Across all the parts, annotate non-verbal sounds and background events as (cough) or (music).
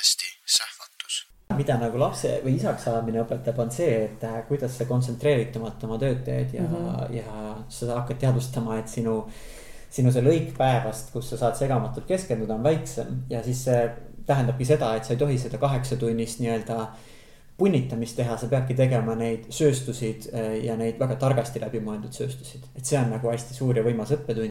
podcasti Sähvatus. mida nagu lapse või isaks saamine õpetab, on see, et äh, kuidas sa kontsentreeritumalt oma tööd teed ja mm, -hmm. ja sa hakkad teadvustama, et sinu. sinu see lõik päevast, kus sa saad segamatult keskenduda, on väiksem ja siis see tähendabki seda, et sa ei tohi seda kaheksa tunnist nii-öelda punnitamist teha, sa peadki tegema neid sööstusid äh, ja neid väga targasti läbimõeldud sööstusid, et see on nagu hästi suur ja võimas õppetund.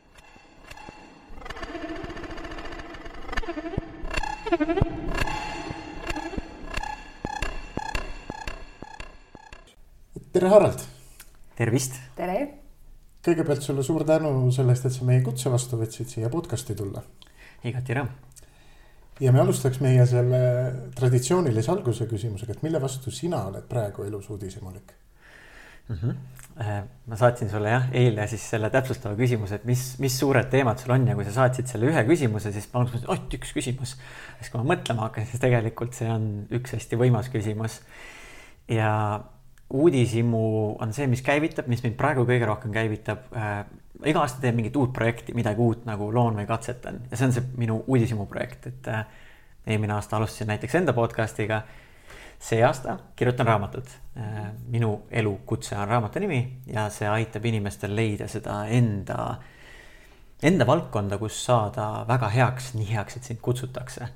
tere, Harald. tervist. tere. kõigepealt sulle suur tänu selle eest, et sa meie kutse vastu võtsid siia podcast'i tulla. igati rõõm. ja me alustaks meie selle traditsioonilise alguse küsimusega, et mille vastu sina oled praegu elus uudishimulik mm? -hmm. ma saatsin sulle jah, eile siis selle täpsustava küsimuse, et mis, mis suured teemad sul on ja kui sa saatsid selle ühe küsimuse, siis ma alguses mõtlesin, et üks küsimus. siis kui ma mõtlema hakkasin, siis tegelikult see on üks hästi võimas küsimus. ja uudishimu on see, mis käivitab, mis mind praegu kõige rohkem käivitab äh,. iga aasta teen mingit uut projekti, midagi uut nagu loon või katsetan ja see on see minu uudishimu projekt, et äh, eelmine aasta alustasin näiteks enda podcast'iga see aasta kirjutan raamatut. Äh, minu elukutse on raamatu nimi ja see aitab inimestel leida seda enda, enda valdkonda, kus saada väga heaks, nii heaks, et sind kutsutakse.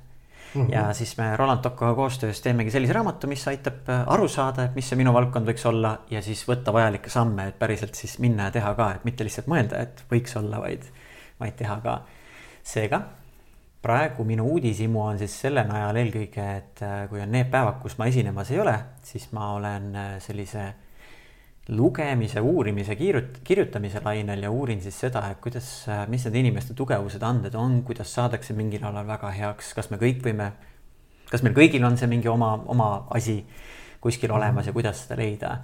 Mm -hmm. ja siis me Roland Tokkoga koostöös teemegi sellise raamatu, mis aitab äh, aru saada, et mis see minu valdkond võiks olla ja siis võtta vajalikke samme, et päriselt siis minna ja teha ka, et mitte lihtsalt mõelda, et võiks olla, vaid, vaid teha ka. seega praegu minu uudishimu on siis selle najal eelkõige, et äh, kui on need päevad, kus ma esinemas ei ole, siis ma olen äh, sellise lugemise, uurimise, kirjut-, kirjutamise lainel ja uurin siis seda, et kuidas, äh, mis need inimeste tugevused, anded on, kuidas saadakse mingil alal väga heaks, kas me kõik võime, kas meil kõigil on see mingi oma, oma asi kuskil olemas ja kuidas seda leida.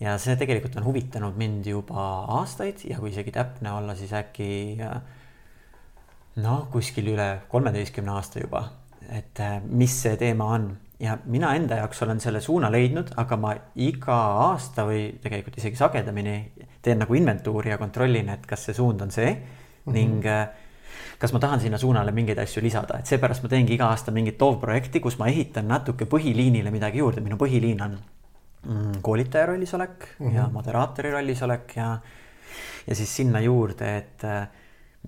ja see tegelikult on huvitanud mind juba aastaid ja kui isegi täpne olla, siis äkki äh, noh, kuskil üle kolmeteistkümne aasta juba, et äh, mis see teema on ja mina enda jaoks olen selle suuna leidnud, aga ma iga aasta või tegelikult isegi sagedamini teen nagu inventuuri ja kontrollin, et kas see suund on see mm -hmm. ning äh, kas ma tahan sinna suunale mingeid asju lisada, et seepärast ma teengi iga aasta mingit toovprojekti, kus ma ehitan natuke põhiliinile midagi juurde, minu põhiliin on mm, koolitaja rollis olek mm -hmm. ja moderaatori rollis olek ja ja siis sinna juurde, et äh,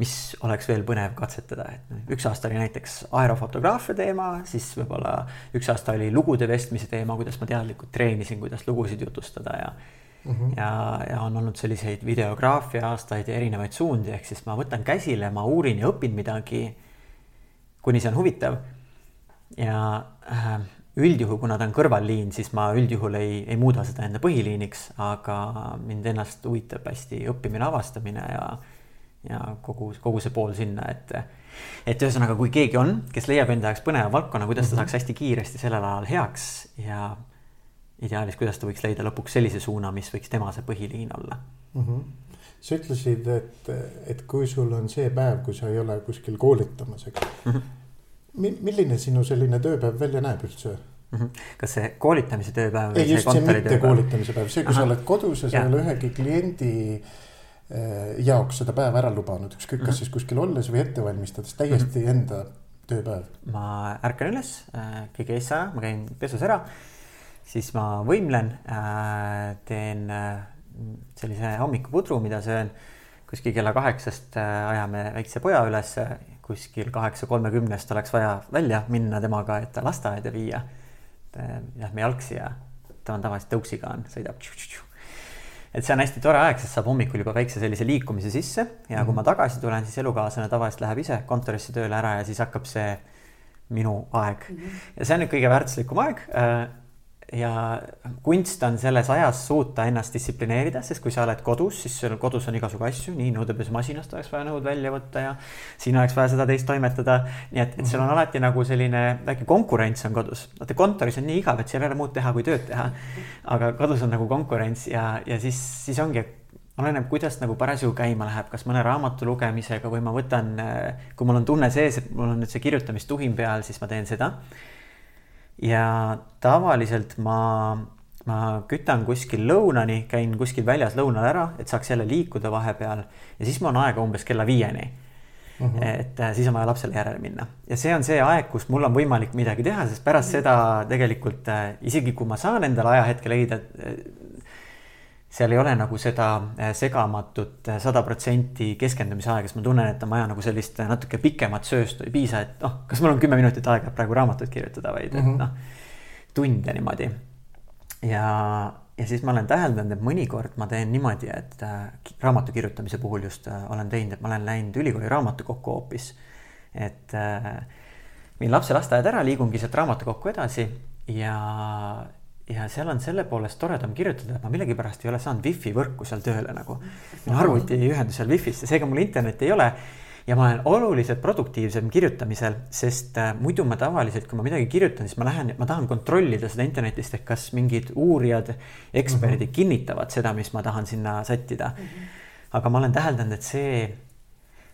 mis oleks veel põnev katsetada, et üks aasta oli näiteks aerofotograafia teema, siis võib-olla üks aasta oli lugude vestmise teema, kuidas ma teadlikult treenisin, kuidas lugusid jutustada ja mm. -hmm. ja, ja on olnud selliseid videograafia aastaid ja erinevaid suundi, ehk siis ma võtan käsile, ma uurin ja õpin midagi. kuni see on huvitav. ja äh, üldjuhul, kuna ta on kõrvalliin, siis ma üldjuhul ei, ei muuda seda enda põhiliiniks, aga mind ennast huvitab hästi õppimine, avastamine ja ja kogu, kogu see pool sinna, et. et ühesõnaga, kui keegi on, kes leiab enda jaoks põneva valdkonna, kuidas ta mhm. saaks hästi kiiresti sellel alal heaks ja ideaalis, kuidas ta võiks leida lõpuks sellise suuna, mis võiks tema see põhiliin olla mm. -hmm. sa ütlesid, et, et kui sul on see päev, kui sa ei ole kuskil koolitamas, eks mm. -hmm. milline sinu selline tööpäev välja näeb üldse? -hmm. kas see koolitamise tööpäev? ei, just see mitte koolitamise päev, see, kui Aha. sa oled kodus ja sa ei ole ühegi kliendi Äh, jaoks seda päeva ära lubanud, ükskõik kas mm -hmm. siis kuskil olles või ette valmistades, täiesti mm -hmm. enda tööpäev. ma ärkan üles, äh, kõige ees ära, ma käin pesus ära, siis ma võimlen, äh, teen sellise hommikupudru, mida söön kuskil kella kaheksast ajame väikse poja üles, kuskil kaheksa kolmekümnest oleks vaja välja minna temaga, et ta lasteaeda viia. Lähme jalgsi ja ta on tavaliselt tõuksiga on, sõidab tšu-tšu-tšu et see on hästi tore aeg, sest saab hommikul juba väikse sellise liikumise sisse ja mm -hmm. kui ma tagasi tulen, siis elukaaslane tavaliselt läheb ise kontorisse tööle ära ja siis hakkab see minu aeg mm. -hmm. ja see on nüüd kõige väärtuslikum aeg. Ja kunst on selles ajas suuta ennast distsiplineerida, sest kui sa oled kodus, siis sul kodus on igasugu asju, nii nõudepesumasinast oleks vaja nõud välja võtta ja siin oleks vaja seda teist toimetada. nii et, et sul on alati nagu selline väike konkurents on kodus. vaata kontoris on nii igav, et seal ei ole muud teha, kui tööd teha. aga kodus on nagu konkurents ja, ja siis, siis ongi oleneb, kuidas nagu parasjagu käima läheb, kas mõne raamatu lugemisega või ma võtan, kui mul on tunne sees, et mul on nüüd see kirjutamistuhin peal, siis ma teen seda. Ja tavaliselt ma, ma kütan kuskil lõunani, käin kuskil väljas lõunal ära, et saaks jälle liikuda vahepeal. Ja siis mul on aega umbes kella viieni. Mm -hmm. et äh, siis on vaja lapsele järele minna. Ja see on see aeg, kus mul on võimalik midagi teha, sest pärast seda tegelikult äh, isegi kui ma saan endale ajahetke leida, seal ei ole nagu seda äh, segamatut äh, sada protsenti keskendumise aega, sest ma tunnen, et on vaja nagu sellist äh, natuke pikemat sööstu, ei piisa, et noh, kas mul on kümme minutit aega praegu raamatut kirjutada, vaid et mm -hmm. noh, tunde niimoodi. ja, ja siis ma olen täheldanud, et mõnikord ma teen niimoodi, et raamatu kirjutamise puhul just olen teinud, et ma olen läinud ülikooli raamatukokku hoopis. et viin lapse lasteaeda ära, liigungi sealt raamatukokku edasi ja ja seal on selle poolest toredam kirjutada, et ma millegipärast ei ole saanud wifi võrku seal tööle nagu. (laughs) minu arvuti ei ühendu seal wifi'sse, seega mul internetti ei ole. ja ma olen oluliselt produktiivsem kirjutamisel, sest äh, muidu ma tavaliselt, kui ma midagi kirjutan, siis ma lähen, ma tahan kontrollida seda internetist, et kas mingid uurijad, eksperdid mm -hmm. kinnitavad seda, mis ma tahan sinna sättida mm. -hmm. aga ma olen täheldanud, et see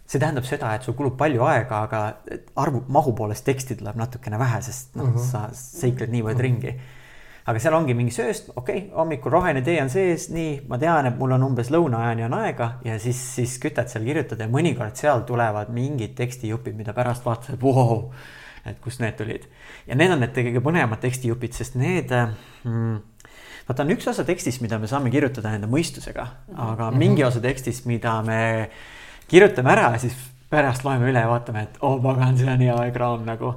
see tähendab seda, et sul kulub palju aega, aga arvu, mahu poolest teksti tuleb natukene vähe, sest noh mm -hmm., sa seikled niivõrd mm -hmm. ringi aga seal ongi mingi sööst, okei okay,, hommikul roheline tee on sees, nii, ma tean, et mul on umbes lõunaajani on aega ja siis, siis kütad seal kirjutada ja mõnikord seal tulevad mingid tekstijupid, mida pärast vaatad, et vau, et kust need tulid. ja need on need kõige põnevamad tekstijupid, sest need mm, vaata, on üks osa tekstist, mida me saame kirjutada enda mõistusega, aga mm -hmm. mingi osa tekstist, mida me kirjutame ära ja siis pärast loeme üle ja vaatame, et oh pagan, see on hea ekraan nagu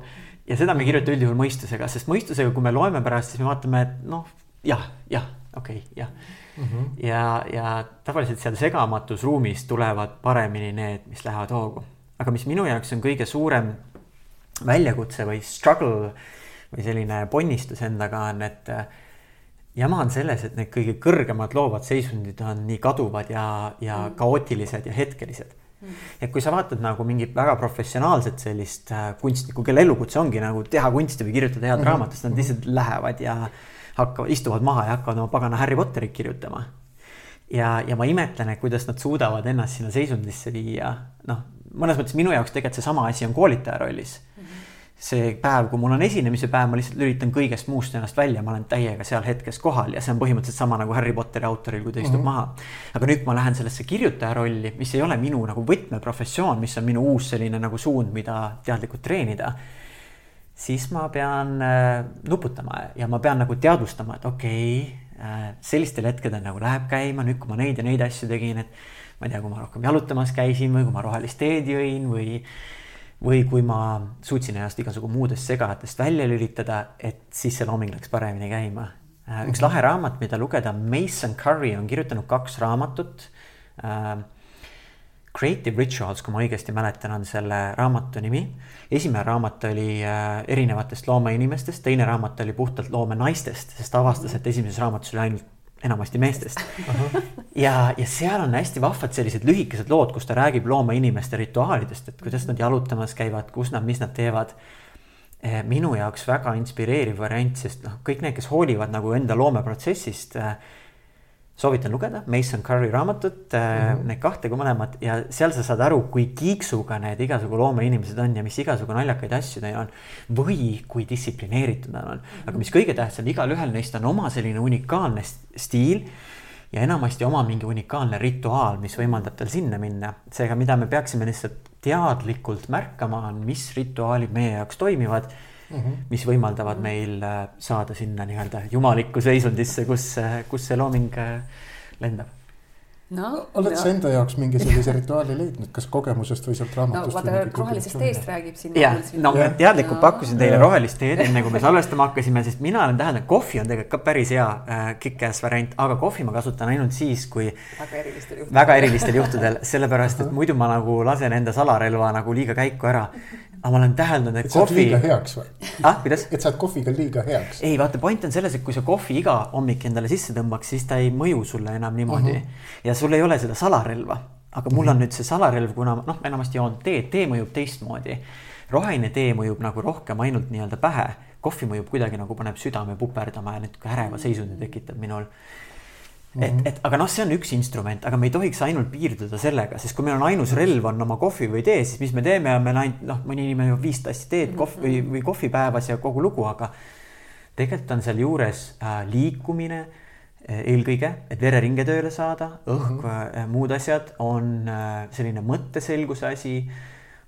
ja seda me ei kirjuta üldjuhul mõistusega, sest mõistusega, kui me loeme pärast, siis me vaatame, et noh, jah, jah, okei okay,, jah mm. -hmm. ja, ja tavaliselt seal segamatus ruumis tulevad paremini need, mis lähevad hoogu. aga mis minu jaoks on kõige suurem väljakutse või struggle või selline ponnistus endaga on, et äh, jama on selles, et need kõige kõrgemad loovad seisundid on nii kaduvad ja, ja mhm. kaootilised ja hetkelised et kui sa vaatad nagu mingit väga professionaalset sellist äh, kunstnikku, kelle elukutse ongi nagu teha kunsti või kirjutada head mm -hmm. raamatut, siis nad lihtsalt lähevad ja hakkavad, istuvad maha ja hakkavad oma pagana Harry Potterit kirjutama. ja, ja ma imetlen, et kuidas nad suudavad ennast sinna seisundisse viia, noh, mõnes mõttes minu jaoks tegelikult seesama asi on koolitaja rollis see päev, kui mul on esinemise päev, ma lihtsalt lülitan kõigest muust ennast välja, ma olen täiega seal hetkes kohal ja see on põhimõtteliselt sama nagu Harry Potteri autoril, kui ta istub mm -hmm. maha. aga nüüd ma lähen sellesse kirjutaja rolli, mis ei ole minu nagu võtmeprofessioon, mis on minu uus selline nagu suund, mida teadlikult treenida. siis ma pean äh, nuputama ja ma pean nagu teadvustama, et okei okay, äh,, sellistel hetkedel nagu läheb käima, nüüd kui ma neid ja neid asju tegin, et ma ei tea, kui ma rohkem jalutamas käisin või kui ma rohelist teed jõin või või kui ma suutsin ennast igasugu muudest segadest välja lülitada, et siis see looming läks paremini käima. Äh, üks mhm. lahe raamat, mida lugeda, Mason Curry on kirjutanud kaks raamatut uh,. Creative Rituals, kui ma õigesti mäletan, on selle raamatu nimi. esimene raamat oli uh, erinevatest loomainimestest, teine raamat oli puhtalt loomenaistest, sest ta avastas, et esimeses raamatus oli ainult enamasti meestest ja, ja seal on hästi vahvad sellised lühikesed lood, kus ta räägib loomainimeste rituaalidest, et kuidas nad jalutamas käivad, kus nad, mis nad teevad. Eh, minu jaoks väga inspireeriv variant, sest noh, kõik need, kes hoolivad nagu enda loomeprotsessist äh, soovitan lugeda Mason Curry raamatut mm, -hmm. need kahte kui mõlemat ja seal sa saad aru, kui kiiksuga need igasugu loomeinimesed on ja mis igasugu naljakaid asju neil on. või kui distsiplineeritud nad on, aga mis kõige tähtsam, igalühel neist on oma selline unikaalne stiil ja enamasti oma mingi unikaalne rituaal, mis võimaldab tal sinna minna. seega, mida me peaksime lihtsalt teadlikult märkama, on, mis rituaalid meie jaoks toimivad mm, -hmm. mis võimaldavad meil äh, saada sinna nii-öelda jumalikku seisundisse, kus, äh, kus see looming äh, lendab no, oled no. sa enda jaoks mingi sellise rituaali leidnud, kas kogemusest või sealt raamatust? no vaata, rohelisest teest räägib siin. jah, no ma teadlikult no. pakkusin teile ja. rohelist teed, enne kui me salvestama hakkasime, sest mina olen täheldanud, kohvi on tegelikult ka päris hea äh, kick-ass variant, aga kohvi ma kasutan ainult siis, kui. väga erilistel juhtudel. väga erilistel juhtudel, sellepärast et muidu ma nagu lasen enda salarelva nagu liiga käiku ära aga ma olen täheldanud, et et kohvi liiga, heaks või? ah kuidas? et sa oled kohviga liiga heaks? ei vaata, point on selles, et kui sa kohvi iga hommik endale sisse tõmbaks, siis ta ei mõju sulle enam niimoodi uh. -huh. ja sul ei ole seda salarelva. aga mul on nüüd see salarelv, kuna noh, enamasti joon teed, tee mõjub teistmoodi. roheline tee mõjub nagu rohkem ainult nii-öelda pähe. kohvi mõjub kuidagi nagu paneb südame puperdama ja niisugune äreva seisundi tekitab minul et, et aga noh, see on üks instrument, aga me ei tohiks ainult piirduda sellega, sest kui meil on ainus relv on oma kohvi või tee, siis mis me teeme, on meil ainult noh, mõni inimene joob viis tassi teed kohv või, või kohvi päevas ja kogu lugu, aga tegelikult on sealjuures äh, liikumine äh, eelkõige, et vereringe tööle saada, õhk äh,, muud asjad on äh, selline mõtteselguse asi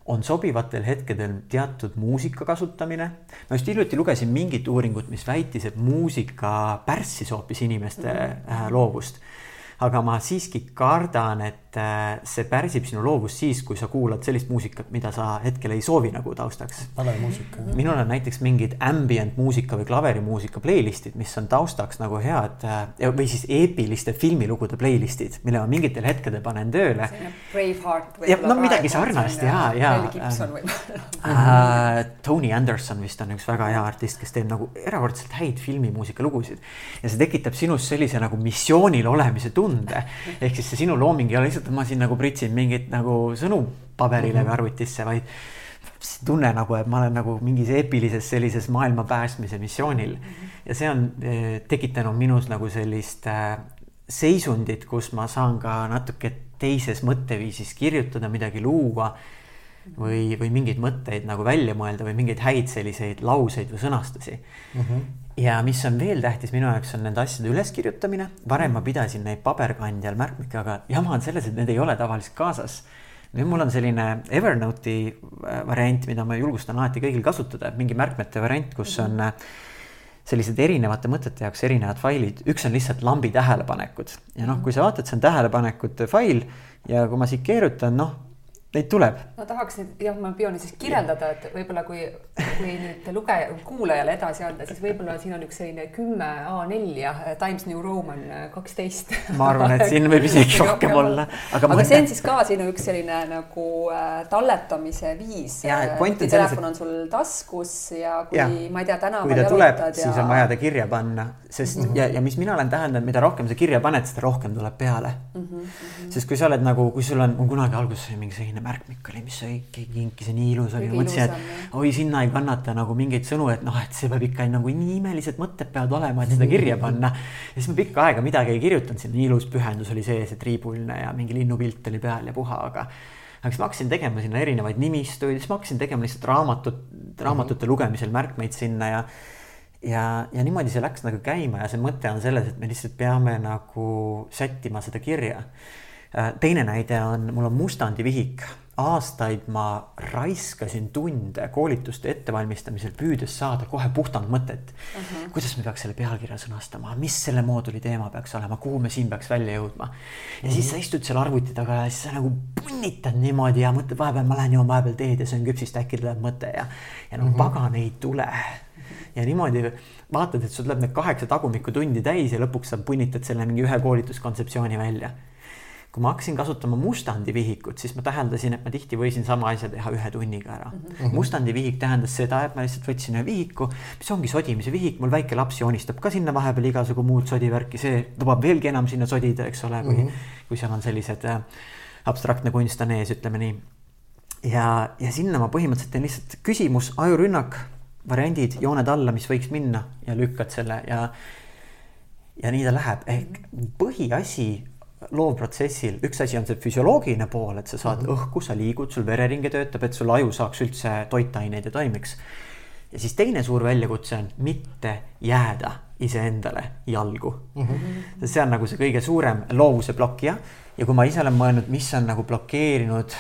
on sobivatel hetkedel teatud muusika kasutamine. ma just hiljuti lugesin mingit uuringut, mis väitis, et muusika pärssis hoopis inimeste äh, loovust. aga ma siiski kardan, et äh, see pärsib sinu loovust siis, kui sa kuulad sellist muusikat, mida sa hetkel ei soovi nagu taustaks vale muusika. minul on näiteks mingid ambient muusika või klaverimuusika playlist'id, mis on taustaks nagu head äh, või siis eepiliste filmilugude playlist'id, mille ma mingitel hetkedel panen tööle. Braveheart Ja, no midagi sarnast, jaa, jaa. Mel Gibson võib-olla. Uh, Tony Anderson vist on üks väga hea artist, kes teeb nagu erakordselt häid filmimuusika lugusid ja see tekitab sinus sellise nagu missioonil olemise tunde. ehk siis see sinu looming ei ole lihtsalt, et ma siin nagu pritsin mingeid nagu sõnu paberile või arvutisse, vaid tunne nagu, et ma olen nagu mingis eepilises sellises maailma päästmise missioonil. Ja see on eh, tekitanud minus nagu sellist äh, seisundit, kus ma saan ka natuke teises mõtteviisis kirjutada, midagi luua või, või mingeid mõtteid nagu välja mõelda või mingeid häid selliseid lauseid või sõnastusi. Mm. -hmm. ja mis on veel tähtis minu jaoks on nende asjade üleskirjutamine, varem ma pidasin neid paberkandjal märkmikega, jama on selles, et need ei ole tavaliselt kaasas. Nüüd mul on selline Evernote'i äh, variant, mida ma julgustan alati kõigil kasutada, mingi märkmete variant, kus on äh, sellised erinevate mõtete jaoks erinevad failid, üks on lihtsalt lambi tähelepanekud ja noh, kui sa vaatad, see on tähelepanekute fail ja kui ma siit keerutan, noh, neid tuleb. ma tahaks nüüd jah, ma püüan siis kirjeldada, et võib-olla kui, kui nüüd lugeja, kuulajale edasi anda, siis võib-olla siin on üks selline kümme A4 ja Times New Roman kaksteist. ma arvan, et siin võib isegi rohkem olla, aga, aga see on siis ka sinu üks selline nagu äh, talletamise viis. Selles, telefon on sul taskus ja kui Jah. ma ei tea, tänaval kui ta tuleb, jalutad siis on vaja ta kirja panna, sest mm -hmm. ja, ja mis mina olen täheldanud, mida rohkem sa kirja paned, seda rohkem tuleb peale mm. -hmm. sest kui sa oled nagu, kui sul on, mul kunagi alguses oli mingi selline märkmik oli, mis sai keegi kinkis ja nii ilus oli, mõtlesin, et oi, sinna ei kannata nagu mingeid sõnu, et noh, et see peab ikka nagu nii imelised mõtted peavad olema, et seda kirja panna. ja siis ma pikka aega midagi ei kirjutanud, sinna nii ilus pühendus oli sees ja triibuline ja mingi linnupilt oli peal ja puha, aga aga siis ma hakkasin tegema sinna erinevaid nimistuid, siis ma hakkasin tegema lihtsalt raamatut, raamatute lugemisel märkmeid sinna ja ja, ja niimoodi see läks nagu käima ja see mõte on selles, et me lihtsalt peame nagu sättima seda kirja. Teine näide on, mul on mustandi vihik, aastaid ma raiskasin tunde koolituste ettevalmistamisel, püüdes saada kohe puhtalt mõtet uh. -huh. kuidas me peaks selle pealkirja sõnastama, mis selle mooduli teema peaks olema, kuhu me siin peaks välja jõudma. ja siis sa istud seal arvuti taga ja siis sa nagu punnitad niimoodi ja mõtled vahepeal, ma lähen joon vahepeal teed ja söön küpsist, äkki tuleb mõte ja, ja no uh -huh. pagan ei tule ja niimoodi vaatad, et sul tuleb need kaheksa tagumikutundi täis ja lõpuks sa punnitad selle mingi ühe koolituskontseptsiooni välja. Kui ma hakkasin kasutama mustandi vihikut, siis ma täheldasin, et ma tihti võisin sama asja teha ühe tunniga ära mm. -hmm. mustandi vihik tähendas seda, et ma lihtsalt võtsin ühe vihiku, mis ongi sodimise vihik, mul väike laps joonistab ka sinna vahepeal igasugu muud sodivärki, see lubab veelgi enam sinna sodida, eks ole, kui mm, -hmm. kui seal on sellised äh, abstraktne kunst on ees, ütleme nii. ja, ja sinna ma põhimõtteliselt teen lihtsalt küsimus, ajurünnak variandid, jooned alla, mis võiks minna ja lükkad selle ja ja nii ta läheb, ehk põhiasi loovprotsessil, üks asi on see füsioloogiline pool, et sa saad mm -hmm. õhku, sa liigud, sul vereringe töötab, et sul aju saaks üldse toitaineid ja toimiks. ja siis teine suur väljakutse on mitte jääda iseendale jalgu mm. -hmm. see on nagu see kõige suurem loovuse blokkija ja kui ma ise olen mõelnud, mis on nagu blokeerinud,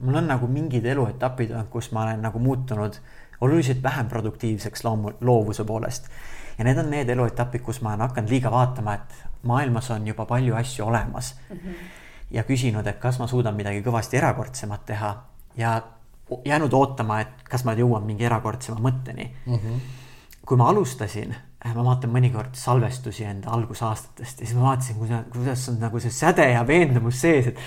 mul on nagu mingid eluetapid kus ma olen nagu muutunud oluliselt vähem produktiivseks loomu-, loovuse poolest. Ja need on need eluetapid, kus ma olen hakanud liiga vaatama, et maailmas on juba palju asju olemas mm. -hmm. ja küsinud, et kas ma suudan midagi kõvasti erakordsemat teha ja jäänud ootama, et kas ma jõuan mingi erakordsema mõtteni mm. -hmm. kui ma alustasin ma vaatan mõnikord salvestusi enda algusaastatest ja siis ma vaatasin, kuidas, kuidas on nagu see säde ja veendumus sees, et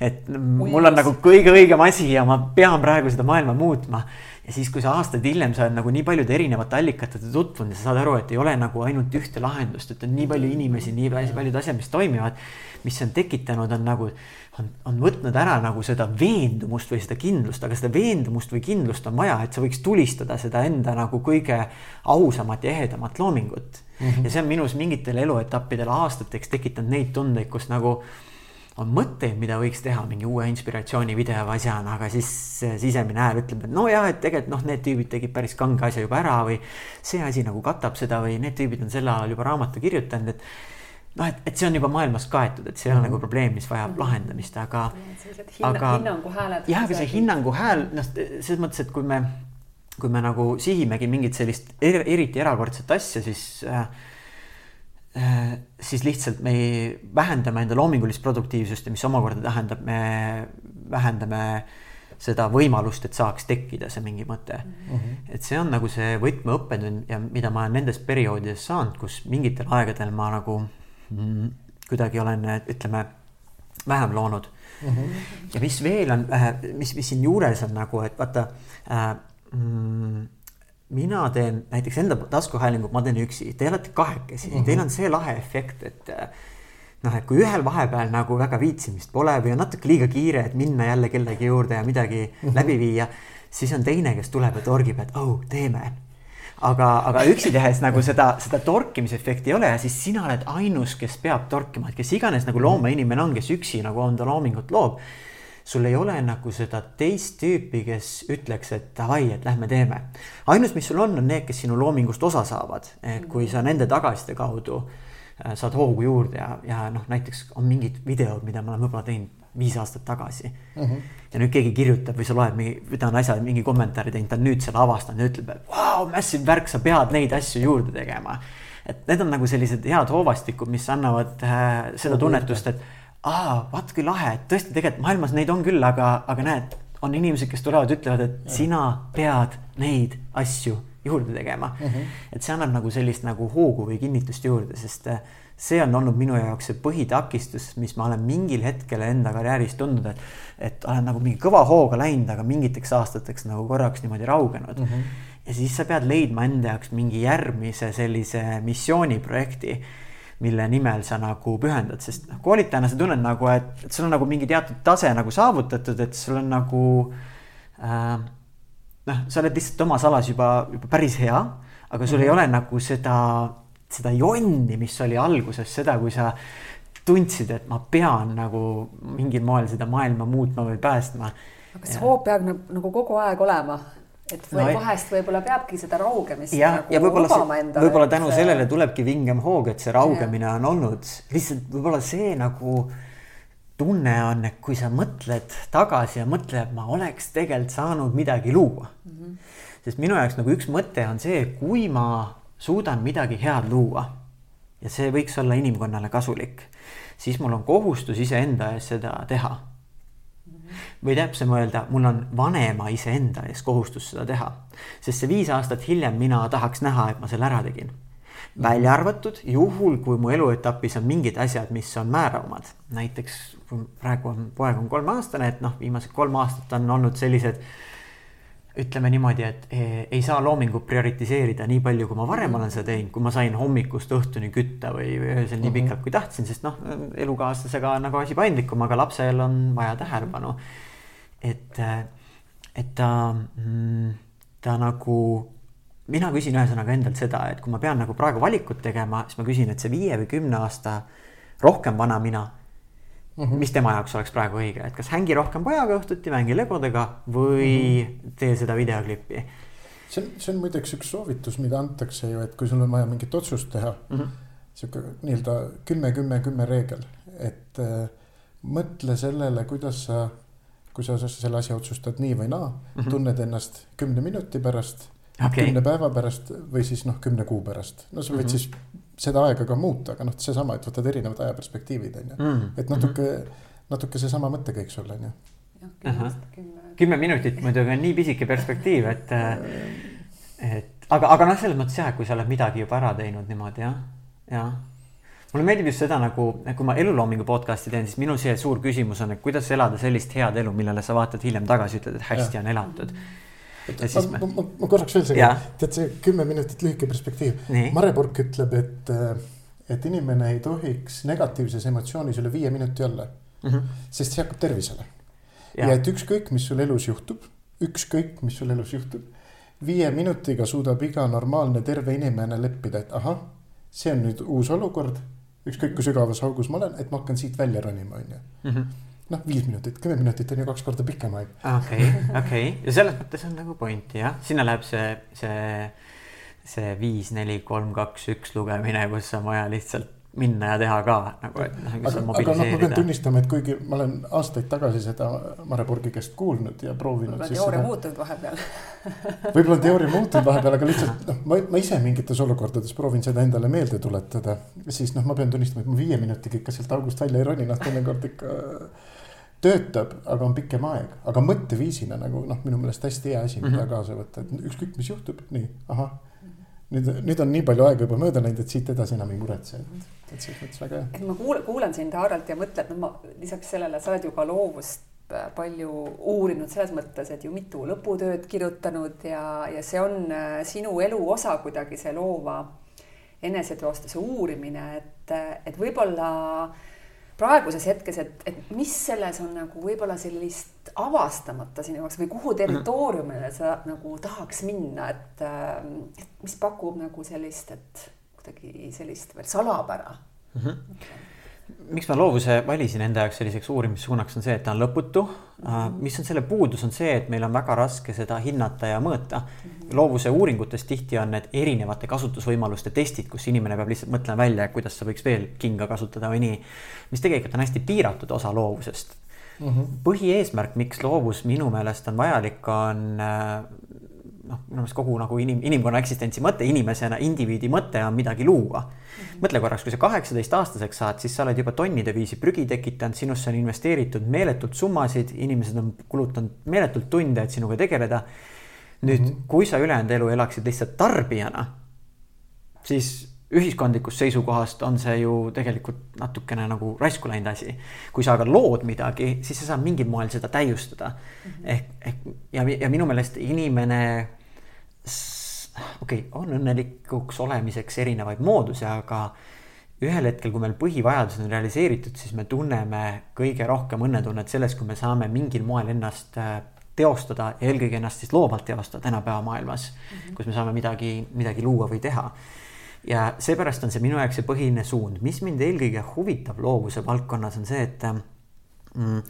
et mul on nagu kõige õigem asi ja ma pean praegu seda maailma muutma. Ja siis, kui sa aastaid hiljem sa oled nagu nii paljude erinevate allikatega tutvunud ja sa saad aru, et ei ole nagu ainult ühte lahendust, et on nii palju inimesi, nii paljud asjad, mis toimivad. mis on tekitanud, on nagu, on, on võtnud ära nagu seda veendumust või seda kindlust, aga seda veendumust või kindlust on vaja, et sa võiks tulistada seda enda nagu kõige ausamat ja ehedamat loomingut mm. -hmm. ja see on minus mingitel eluetappidel aastateks tekitanud neid tundeid, kus nagu on mõtteid, mida võiks teha mingi uue inspiratsioonivideo või asjana, aga siis sisemine hääl ütleb, et nojah, et tegelikult noh, need tüübid tegid päris kange asja juba ära või see asi nagu katab seda või need tüübid on sel ajal juba raamatu kirjutanud, et noh, et, et see on juba maailmas kaetud, et see ole mm -hmm. nagu probleem, mis vajab mm -hmm. lahendamist, aga. aga hinnanguhääled. jah, aga see hinnangu hääl, noh, selles mõttes, et kui me, kui me nagu sihimegi mingit sellist er, eriti erakordset asja, siis Äh, siis lihtsalt me vähendame enda loomingulist produktiivsust ja mis omakorda tähendab, me vähendame seda võimalust, et saaks tekkida see mingi mõte mm. -hmm. et see on nagu see võtmeõppetund ja mida ma olen nendes perioodides saanud, kus mingitel aegadel ma nagu mm, kuidagi olen, ütleme, vähem loonud mm. -hmm. ja mis veel on, äh, mis, mis siin juures on nagu, et vaata äh, mm, mina teen näiteks enda taskuhäälingut, ma teen üksi, te olete kahekesi mm, -hmm. teil on see lahe efekt, et äh, noh, et kui ühel vahepeal nagu väga viitsimist pole või on natuke liiga kiire, et minna jälle kellegi juurde ja midagi mm -hmm. läbi viia, siis on teine, kes tuleb ja torgib, et oh, teeme. aga, aga üksi tehes nagu seda, seda torkimisefekti ei ole ja siis sina oled ainus, kes peab torkima, et kes iganes nagu loomainimene on, kes üksi nagu enda loomingut loob sul ei ole nagu seda teist tüüpi, kes ütleks, et davai, et lähme teeme. ainus, mis sul on, on need, kes sinu loomingust osa saavad, et kui sa nende tagasiside kaudu äh, saad hoogu juurde ja, ja noh, näiteks on mingid videod, mida ma olen võib-olla teinud viis aastat tagasi mm. -hmm. ja nüüd keegi kirjutab või sa loed mingi, või ta on asja, mingi kommentaari teinud, ta on nüüd selle avastanud ja ütleb, et vau, massive värk, sa pead neid asju juurde tegema. et need on nagu sellised head hoovastikud, mis annavad äh, seda tunnetust, et aa, vaat kui lahe, et tõesti tegelikult maailmas neid on küll, aga, aga näed, on inimesed, kes tulevad, ütlevad, et ja. sina pead neid asju juurde tegema mm. -hmm. et see annab nagu sellist nagu hoogu või kinnitust juurde, sest äh, see on olnud minu jaoks see põhitakistus, mis ma olen mingil hetkel enda karjääris tundnud, et, et olen nagu mingi kõva hooga läinud, aga mingiteks aastateks nagu korraks niimoodi raugenud mm. -hmm. ja siis sa pead leidma enda jaoks mingi järgmise sellise missiooniprojekti mille nimel sa nagu pühendad, sest noh, koolitajana sa tunned nagu, et, et sul on nagu mingi teatud tase nagu saavutatud, et sul on nagu äh, noh, sa oled lihtsalt oma salas juba, juba päris hea, aga sul mm -hmm. ei mhm. ole nagu seda, seda jonni, mis oli alguses seda, kui sa tundsid, et ma pean nagu mingil moel seda maailma muutma või päästma. aga see hoop peab nagu, nagu kogu aeg olema et või no, vahest võib-olla peabki seda raugemist ja, nagu ja võib-olla, võib-olla tänu see... sellele tulebki vingem hoog, et see raugemine ja. on olnud lihtsalt võib-olla see nagu tunne on, et kui sa mõtled tagasi ja mõtled, ma oleks tegelikult saanud midagi luua mm. -hmm. sest minu jaoks nagu üks mõte on see, kui ma suudan midagi head luua ja see võiks olla inimkonnale kasulik, siis mul on kohustus iseenda ees seda teha või täpsem öelda, mul on vanema iseenda ees kohustus seda teha. sest see viis aastat hiljem mina tahaks näha, et ma selle ära tegin. välja arvatud juhul, kui mu eluetapis on mingid asjad, mis on määravamad. näiteks praegu on, poeg on kolmeaastane, et noh, viimased kolm aastat on olnud sellised ütleme niimoodi, et eh, ei saa loomingut prioritiseerida nii palju, kui ma varem olen seda teinud, kui ma sain hommikust õhtuni kütta või öösel nii mhm. pikalt, kui tahtsin, sest noh, elukaaslasega on nagu asi paindlikum, aga lapsel on vaja tähelepanu. Et, et ta, mm, ta nagu, mina küsin ühesõnaga endalt seda, et kui ma pean nagu praegu valikut tegema, siis ma küsin, et see viie või kümne aasta rohkem vana mina Mm -hmm. mis tema jaoks oleks praegu õige, et kas hängi rohkem pojaga õhtuti, mängi legodega või mm -hmm. tee seda videoklippi. see on, see on muideks üks soovitus, mida antakse ju, et kui sul on vaja mingit otsust teha mm -hmm., sihuke nii-öelda kümme, kümme, kümme reegel, et äh, mõtle sellele, kuidas sa, kui sa selle asja otsustad nii või naa mm, -hmm. tunned ennast kümne minuti pärast okay., kümne päeva pärast või siis noh, kümne kuu pärast. no sa võid mm -hmm. siis seda aega ka muuta, aga noh, seesama, et võtad erinevad ajaperspektiivid on ju mm., et natuke mm, -hmm. natuke seesama mõttekäik sul on ju. kümme minutit muidugi on nii pisike perspektiiv, et, (laughs) et aga, aga noh, selles mõttes jah, et kui sa oled midagi juba ära teinud niimoodi jah, jah mulle meeldib just seda nagu, kui ma eluloomingu podcast'i teen, siis minu see suur küsimus on, et kuidas elada sellist head elu, millele sa vaatad hiljem tagasi, ütled, et hästi ja. on elatud. Ma, ma, ma, ma korraks veel segan, tead see kümme minutit lühike perspektiiv. Mare Purk ütleb, et, et inimene ei tohiks negatiivses emotsioonis üle viie minuti olla mm. -hmm. sest see hakkab tervisele. ja et ükskõik, mis sul elus juhtub, ükskõik, mis sul elus juhtub, viie minutiga suudab iga normaalne terve inimene leppida, et ahah, see on nüüd uus olukord ükskõik kui sügavas augus ma olen, et ma hakkan siit välja ronima, on ju. Mhm. noh, viis minutit, kümme minutit on ju kaks korda pikem aeg. okei, okei ja selles mõttes on nagu pointi jah, sinna läheb see, see, see viis, neli, kolm, kaks, üks lugemine, kus on vaja lihtsalt minna ja teha ka nagu, et noh. aga, aga noh, ma pean tunnistama, et kuigi ma olen aastaid tagasi seda Mare Purgi käest kuulnud ja proovinud. võib-olla teooria seda... muutunud vahepeal (laughs) võib-olla on teooria muutunud vahepeal, aga lihtsalt noh, ma, ma ise mingites olukordades proovin seda endale meelde tuletada. siis noh, ma pean tunnistama, et ma viie minutiga ikka sealt august välja ei roni, noh teinekord ikka töötab, aga on pikem aeg, aga mõtteviisina nagu noh, minu meelest hästi hea asi, mida mm -hmm. kaasa võtta, et ükskõik, mis juhtub, nii, ahah nüüd, nüüd on nii palju aega juba mööda läinud, et siit edasi enam ei muretse, et, et selles mõttes väga hea. et ma kuulan, kuulan sind Harald ja mõtlen, no ma lisaks sellele, sa oled ju ka loovust palju uurinud selles mõttes, et ju mitu lõputööd kirjutanud ja, ja see on äh, sinu elu osa kuidagi see loova eneseteostuse uurimine, et, et võib-olla äh, praeguses hetkes, et, et mis selles on nagu võib-olla sellist avastamata sinu jaoks või kuhu territooriumile sa nagu tahaks minna, et, et mis pakub nagu sellist, et kuidagi sellist veel salapära? Mm? -hmm miks ma loovuse valisin enda jaoks selliseks uurimissuunaks, on see, et ta on lõputu mis on selle puudus, on see, et meil on väga raske seda hinnata ja mõõta. -hmm. loovuse uuringutes tihti on need erinevate kasutusvõimaluste testid, kus inimene peab lihtsalt mõtlema välja, kuidas sa võiks veel kinga kasutada või nii. mis tegelikult on hästi piiratud osa loovusest mm. -hmm. põhieesmärk, miks loovus minu meelest on vajalik, on äh, noh, minu meelest kogu nagu inim, inimkonna eksistentsi mõte, inimesena, indiviidi mõte on midagi luua mõtle korraks, kui sa kaheksateistaastaseks saad, siis sa oled juba tonnide viisi prügi tekitanud, sinusse on investeeritud meeletult summasid, inimesed on kulutanud meeletult tunde, et sinuga tegeleda. nüüd mm, -hmm. kui sa ülejäänud elu elaksid lihtsalt tarbijana, siis ühiskondlikust seisukohast on see ju tegelikult natukene nagu raisku läinud asi. kui sa aga lood midagi, siis sa saad mingil moel seda täiustada mm. -hmm. ehk, ehk ja, ja minu meelest inimene okei okay,, on õnnelikuks olemiseks erinevaid moodusi, aga ühel hetkel, kui meil põhivajadused on realiseeritud, siis me tunneme kõige rohkem õnnetunnet selles, kui me saame mingil moel ennast äh, teostada ja eelkõige ennast siis loovalt teostada tänapäeva maailmas mm, -hmm. kus me saame midagi, midagi luua või teha. ja seepärast on see minu jaoks see põhiline suund, mis mind eelkõige huvitab loovuse valdkonnas, on see, et mm,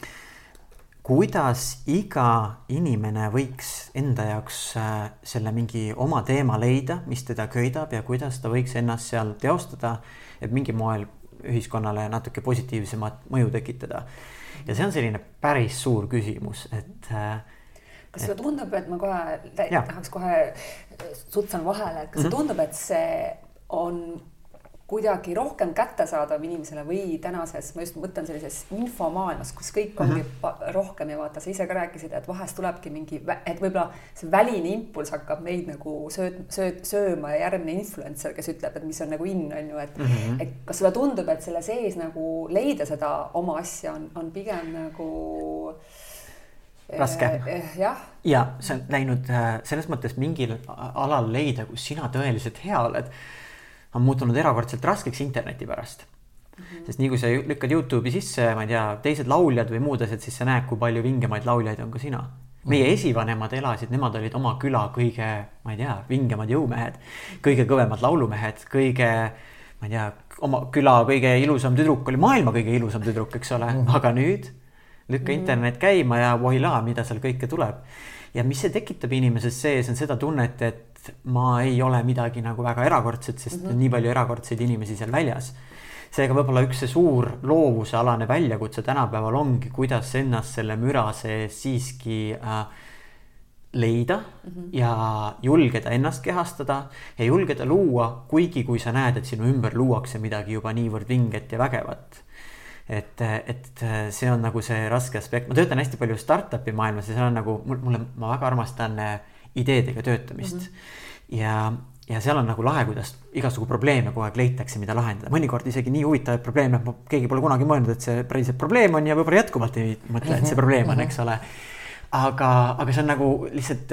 kuidas iga inimene võiks enda jaoks äh, selle mingi oma teema leida, mis teda köidab ja kuidas ta võiks ennast seal teostada, et mingil moel ühiskonnale natuke positiivsemat mõju tekitada. ja see on selline päris suur küsimus, et äh, kas sulle tundub, et ma kohe tahaks kohe sutsan vahele, et kas mm -hmm. tundub, et see on kuidagi rohkem kättesaadav inimesele või tänases, ma just mõtlen sellises infomaailmas, kus kõik ongi rohkem ja vaata, sa ise ka rääkisid, et vahest tulebki mingi, et võib-olla see väline impulss hakkab meid nagu sööd, sööd, sööma ja järgmine influencer, kes ütleb, et mis on nagu in, on ju, et mm, -hmm. et kas sulle tundub, et selle sees nagu leida seda oma asja on, on pigem nagu raske eh,. Eh, jah. ja see on läinud äh, selles mõttes mingil alal leida, kus sina tõeliselt hea oled on muutunud erakordselt raskeks interneti pärast mm. -hmm. sest nii kui sa lükkad Youtube'i sisse, ma ei tea, teised lauljad või muud asjad, siis sa näed, kui palju vingemaid lauljaid on ka sina. meie mhm. esivanemad elasid, nemad olid oma küla kõige, ma ei tea, vingemad jõumehed, kõige kõvemad laulumehed, kõige, ma ei tea, oma küla kõige ilusam tüdruk oli maailma kõige ilusam tüdruk, eks ole mm, -hmm. aga nüüd lükka mhm. internet käima ja voilaa, mida seal kõike tuleb. Ja mis see tekitab inimeses sees, on seda tunnet, et ma ei ole midagi nagu väga erakordset, sest mm -hmm. nii palju erakordseid inimesi seal väljas. seega võib-olla üks see suur loovusealane väljakutse tänapäeval ongi, kuidas ennast selle müra sees siiski äh, leida mm -hmm. ja julgeda ennast kehastada ja julgeda luua, kuigi kui sa näed, et sinu ümber luuakse midagi juba niivõrd vinget ja vägevat et, et see on nagu see raske aspekt, ma töötan hästi palju startup'i maailmas ja seal on nagu mulle, ma väga armastan äh, ideedega töötamist. Mm. -hmm. ja, ja seal on nagu lahe, kuidas igasugu probleeme kogu aeg leitakse, mida lahendada, mõnikord isegi nii huvitavaid probleeme, et keegi pole kunagi mõelnud, et see päriselt probleem on ja võib-olla jätkuvalt ei mõtle, et see probleem on, eks ole. Aga, aga see on nagu lihtsalt,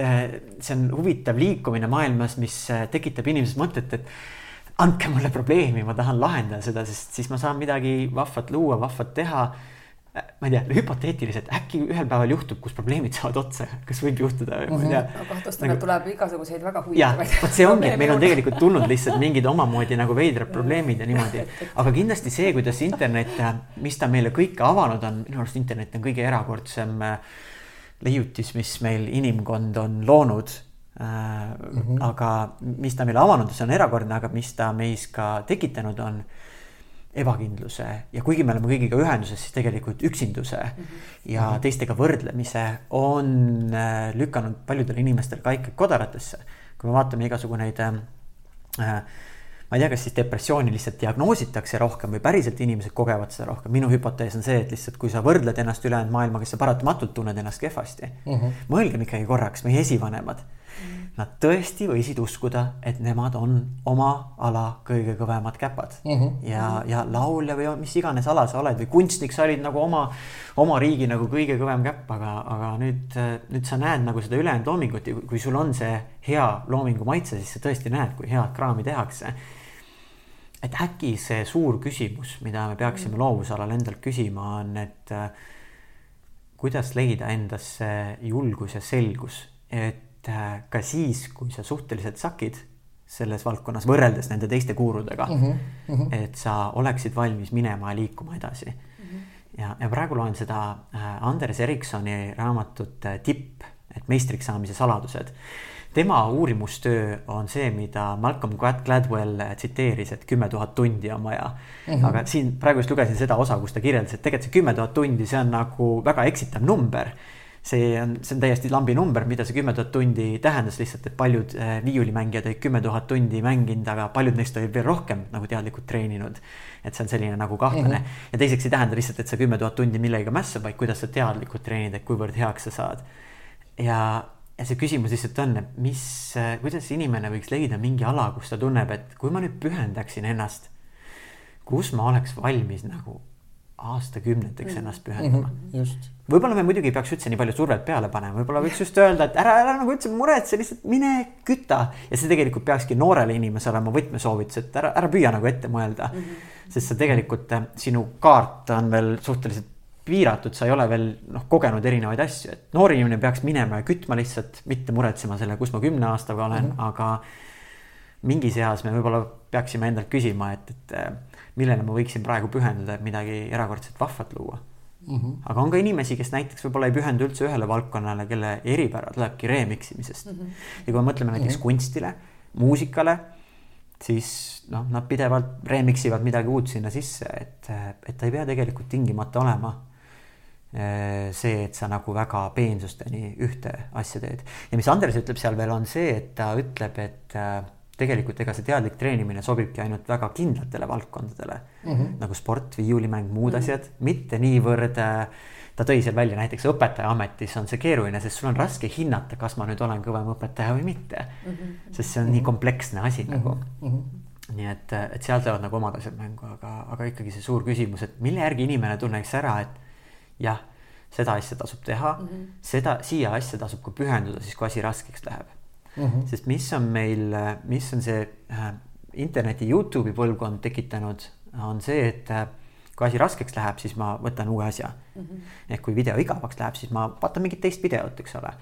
see on huvitav liikumine maailmas, mis tekitab inimeses mõtet, et andke mulle probleemi, ma tahan lahendada seda, sest siis ma saan midagi vahvat luua, vahvat teha. ma ei tea, hüpoteetiliselt äkki ühel päeval juhtub, kus probleemid saavad otsa, kas võib juhtuda, ma ei tea. ma kahtlustan nagu..., tuleb igasuguseid väga huvitavaid. vot see ongi, et meil on tegelikult tulnud lihtsalt mingid omamoodi nagu veidrad probleemid ja niimoodi. (laughs) aga kindlasti see, kuidas internet, mis ta meile kõike avanud on, minu arust internet on kõige erakordsem leiutis, mis meil inimkond on loonud Mm -hmm. aga mis ta meile avanud, see on erakordne, aga mis ta meis ka tekitanud on ebakindluse ja kuigi me oleme kõigiga ühenduses, siis tegelikult üksinduse mm -hmm. ja mhm. teistega võrdlemise on äh, lükanud paljudel inimestel ka ikkagi kodaratesse. kui me vaatame igasugu neid äh, ma ei tea, kas siis depressiooni lihtsalt diagnoositakse rohkem või päriselt inimesed kogevad seda rohkem. minu hüpotees on see, et lihtsalt kui sa võrdled ennast ülejäänud maailmaga, sa paratamatult tunned ennast kehvasti. Mhm. -huh. mõelgem ikkagi korraks, meie esivanemad Nad tõesti võisid uskuda, et nemad on oma ala kõige kõvemad käpad mm. -hmm. ja, ja laulja või mis iganes ala sa oled või kunstnik, sa olid nagu oma, oma riigi nagu kõige kõvem käpp, aga, aga nüüd, nüüd sa näed nagu seda ülejäänud loomingut ja kui sul on see hea loomingu maitse, siis sa tõesti näed, kui head kraami tehakse. et äkki see suur küsimus, mida me peaksime mhm. loovusalal endalt küsima, on, et kuidas leida endasse julgus ja selgus, et et ka siis, kui sa suhteliselt sakid selles valdkonnas võrreldes nende teiste guurudega mm, -hmm. Mm -hmm. et sa oleksid valmis minema ja liikuma edasi mm. -hmm. ja, ja praegu loen seda äh, Anders Ericssoni raamatut äh, Tipp, et meistriks saamise saladused. tema uurimustöö on see, mida Malcolm Gladwell tsiteeris, et kümme tuhat tundi on vaja mm. -hmm. aga siin praegu just lugesin seda osa, kus ta kirjeldas, et tegelikult see kümme tuhat tundi, see on nagu väga eksitav number see on, see on täiesti lambi number, mida see kümme tuhat tundi tähendas lihtsalt, et paljud äh, viiulimängijad olid kümme tuhat tundi mänginud, aga paljud neist olid veel rohkem nagu teadlikult treeninud. et see on selline nagu kahtlane mm -hmm. ja teiseks ei tähenda lihtsalt, et sa kümme tuhat tundi millegagi mässad, vaid kuidas sa teadlikult treenid, et kuivõrd heaks sa saad. ja, ja see küsimus lihtsalt on, et mis, äh, kuidas inimene võiks leida mingi ala, kus ta tunneb, et kui ma nüüd pühendaksin ennast, kus ma oleks valmis nagu aastakümneteks mm. ennast pühendama mm. -hmm, võib-olla me muidugi ei peaks üldse nii palju survet peale panema, võib-olla võiks just öelda, et ära, ära nagu üldse muretse, lihtsalt mine küta. ja see tegelikult peakski noorele inimesele olema võtmesoovitus, et ära, ära püüa nagu ette mõelda mm. -hmm. sest sa tegelikult, äh, sinu kaart on veel suhteliselt piiratud, sa ei ole veel noh, kogenud erinevaid asju, et noor inimene peaks minema ja kütma lihtsalt, mitte muretsema selle, kus ma kümne aastaga olen mm, -hmm. aga mingis eas me võib-olla peaksime endalt küsima, et, et äh, millele ma võiksin praegu pühenduda, et midagi erakordselt vahvat luua mm. -hmm. aga on ka inimesi, kes näiteks võib-olla ei pühendu üldse ühele valdkonnale, kelle eripära tulebki remix imisest mm. -hmm. ja kui me mõtleme näiteks mm -hmm. kunstile, muusikale, siis noh, nad pidevalt remix ivad midagi uut sinna sisse, et, et ta ei pea tegelikult tingimata olema eh, see, et sa nagu väga peensusteni ühte asja teed. ja mis Andres ütleb seal veel, on see, et ta ütleb, et äh, tegelikult ega see teadlik treenimine sobibki ainult väga kindlatele valdkondadele mm -hmm. nagu sport, viiulimäng, muud mm -hmm. asjad, mitte niivõrd äh, ta tõi seal välja näiteks õpetaja ametis on see keeruline, sest sul on raske hinnata, kas ma nüüd olen kõvem õpetaja või mitte mm. -hmm. sest see on mm -hmm. nii kompleksne asi mm -hmm. nagu mm. -hmm. nii et, et seal tulevad nagu omad asjad mängu, aga, aga ikkagi see suur küsimus, et mille järgi inimene tunneks ära, et jah, seda asja tasub teha mm, -hmm. seda, siia asja tasub ka pühenduda siis, kui asi raskeks läheb mm. -hmm. sest mis on meil, mis on see äh, interneti Youtube'i põlvkond tekitanud, on see, et äh, kui asi raskeks läheb, siis ma võtan uue asja mm. -hmm. ehk kui video igavaks läheb, siis ma vaatan mingit teist videot, eks ole.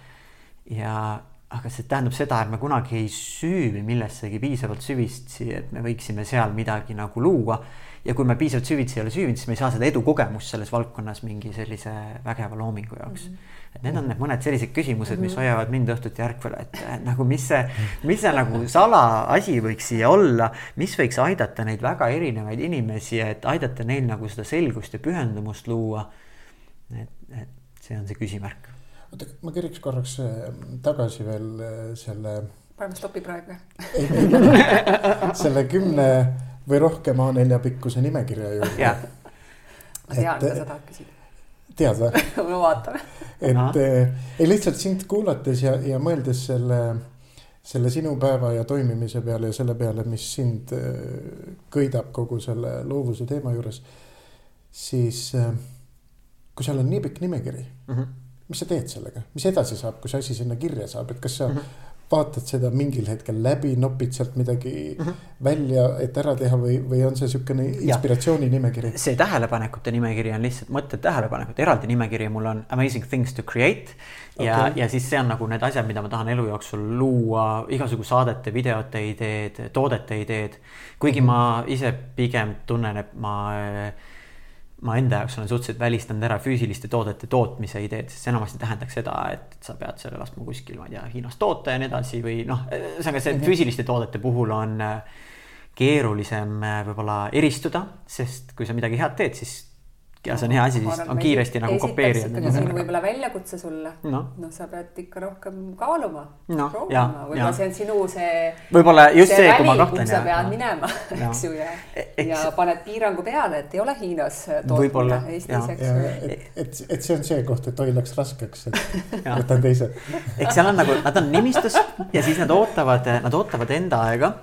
ja aga see tähendab seda, et me kunagi ei süüvi millessegi piisavalt süvitsi, et me võiksime seal midagi nagu luua. Ja kui me piisavalt süvitsi ei ole süüvinud, siis me ei saa seda edukogemust selles valdkonnas mingi sellise vägeva loomingu jaoks mm. -hmm et need on need mõned sellised küsimused, mis mhm. hoiavad mind õhtuti ärkvel, et nagu mis see, mis see nagu salaasi võiks siia olla, mis võiks aidata neid väga erinevaid inimesi, et aidata neil nagu seda selgust ja pühendumust luua. et, et see on see küsimärk. oota, ma keriks korraks äh, tagasi veel äh, selle. paneme stopi praegu (laughs) selle kümne või rohkem A4 pikkuse nimekirja juurde. ma tean, mida sa tahad küsida. tead või? (laughs) No vaatame. et eh, ei lihtsalt sind kuulates ja, ja mõeldes selle, selle sinu päeva ja toimimise peale ja selle peale, mis sind äh, köidab kogu selle loovuse teema juures, siis kui seal on nii pikk nimekiri mm, -hmm. mis sa teed sellega, mis edasi saab, kui see asi sinna kirja saab, et kas sa mm -hmm vaatad seda mingil hetkel läbi, nopid sealt midagi mm -hmm. välja, et ära teha või, või on see niisugune inspiratsiooni nimekiri? see tähelepanekute nimekiri on lihtsalt mõtted tähelepanekud, eraldi nimekiri mul on amazing things to create. ja okay., ja siis see on nagu need asjad, mida ma tahan elu jooksul luua, igasugu saadete, videote ideed, toodete ideed. kuigi mm -hmm. ma ise pigem tunnen, et ma äh, ma enda jaoks olen suhteliselt välistanud ära füüsiliste toodete tootmise ideed, sest see enamasti tähendaks seda, et sa pead selle laskma kuskil, ma ei tea, Hiinas toota ja nii edasi või noh, ühesõnaga see mhm. füüsiliste toodete puhul on äh, keerulisem äh, võib-olla eristuda, sest kui sa midagi head teed, siis ja see on hea asi, siis on kiiresti nagu kopeerida. ikkagi siin võib-olla väljakutse sulle no.. noh, sa pead ikka rohkem kaaluma no,. proovima, võib-olla see on sinu see. võib-olla just see, see, kui ma kahtlen. sa pead minema, eks ju, ja Eks..., ja paned piirangu peale, et ei ole Hiinas tootmine Eestis, eks ju. et, et, et see on see koht, et oi läks raskeks, et (laughs) võtan teise. eks seal on nagu, nad on nimistus ja siis nad ootavad, nad ootavad enda aega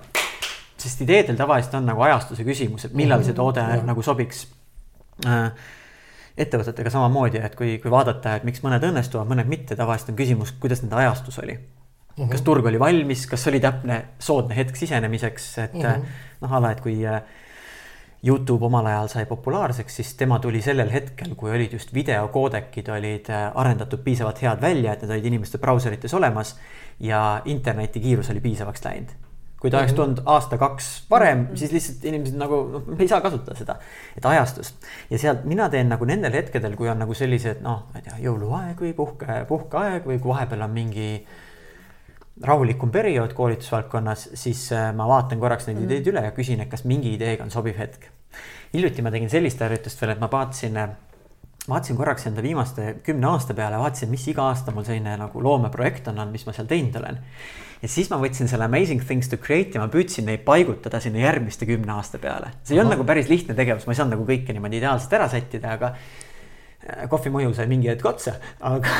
sest ideedel tavaliselt on nagu ajastuse küsimus, et millal see toode ja. nagu sobiks Äh, ettevõtetega samamoodi, et kui, kui vaadata, et miks mõned õnnestuvad, mõned mitte, tavaliselt on küsimus, kuidas nende ajastus oli mm. -hmm. kas turg oli valmis, kas oli täpne soodne hetk sisenemiseks, et mm -hmm. noh, ala, et kui äh, Youtube omal ajal sai populaarseks, siis tema tuli sellel hetkel, kui olid just videokoodekid olid arendatud piisavalt head välja, et need olid inimeste brauserites olemas ja interneti kiirus oli piisavaks läinud kui ta oleks mhm. tulnud aasta-kaks varem, siis lihtsalt inimesed nagu noh, ei saa kasutada seda, et ajastust. ja sealt mina teen nagu nendel hetkedel, kui on nagu sellised noh, ma ei tea, jõuluaeg või puhke, puhkeaeg või kui vahepeal on mingi rahulikum periood koolitusvaldkonnas, siis äh, ma vaatan korraks neid mm. ideid üle ja küsin, et kas mingi ideega on sobiv hetk. hiljuti ma tegin sellist harjutust veel, et ma vaatasin vaatasin korraks enda viimaste kümne aasta peale, vaatasin, mis iga aasta mul selline nagu loomeprojekt on olnud, mis ma seal teinud olen ja siis ma võtsin selle amazing things to create ja ma püüdsin neid paigutada sinna järgmiste kümne aasta peale. see ei olnud nagu päris lihtne tegevus, ma ei saanud nagu kõike niimoodi ideaalselt ära sättida, aga äh, kohvimõju sai mingi hetk otsa, aga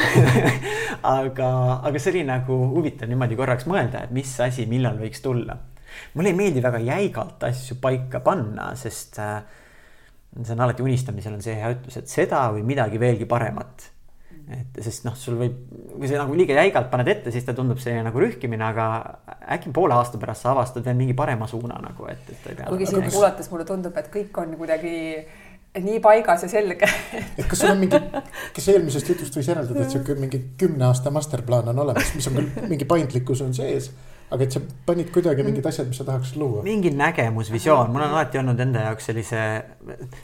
(laughs) aga, aga see oli nagu huvitav niimoodi korraks mõelda, et mis asi, millal võiks tulla. mulle ei meeldi väga jäigalt asju paika panna, sest äh, see on alati unistamisel on see hea ütlus, et seda või midagi veelgi paremat et sest noh, sul võib, kui sa nagu liiga jäigalt paned ette, siis ta tundub selline nagu rühkimine, aga äkki poole aasta pärast sa avastad veel mingi parema suuna nagu, et, et ei pea. kuigi sind kuulates mulle tundub, et kõik on kuidagi nii paigas ja selge et kas sul on mingi, kas eelmisest jutust võis järeldada, et sihuke mingi kümne aasta masterplaan on olemas, mis on küll mingi paindlikkus on sees aga et sa panid kuidagi mingid asjad, mis sa tahaks luua. mingi nägemus, visioon, mul on alati olnud enda jaoks sellise,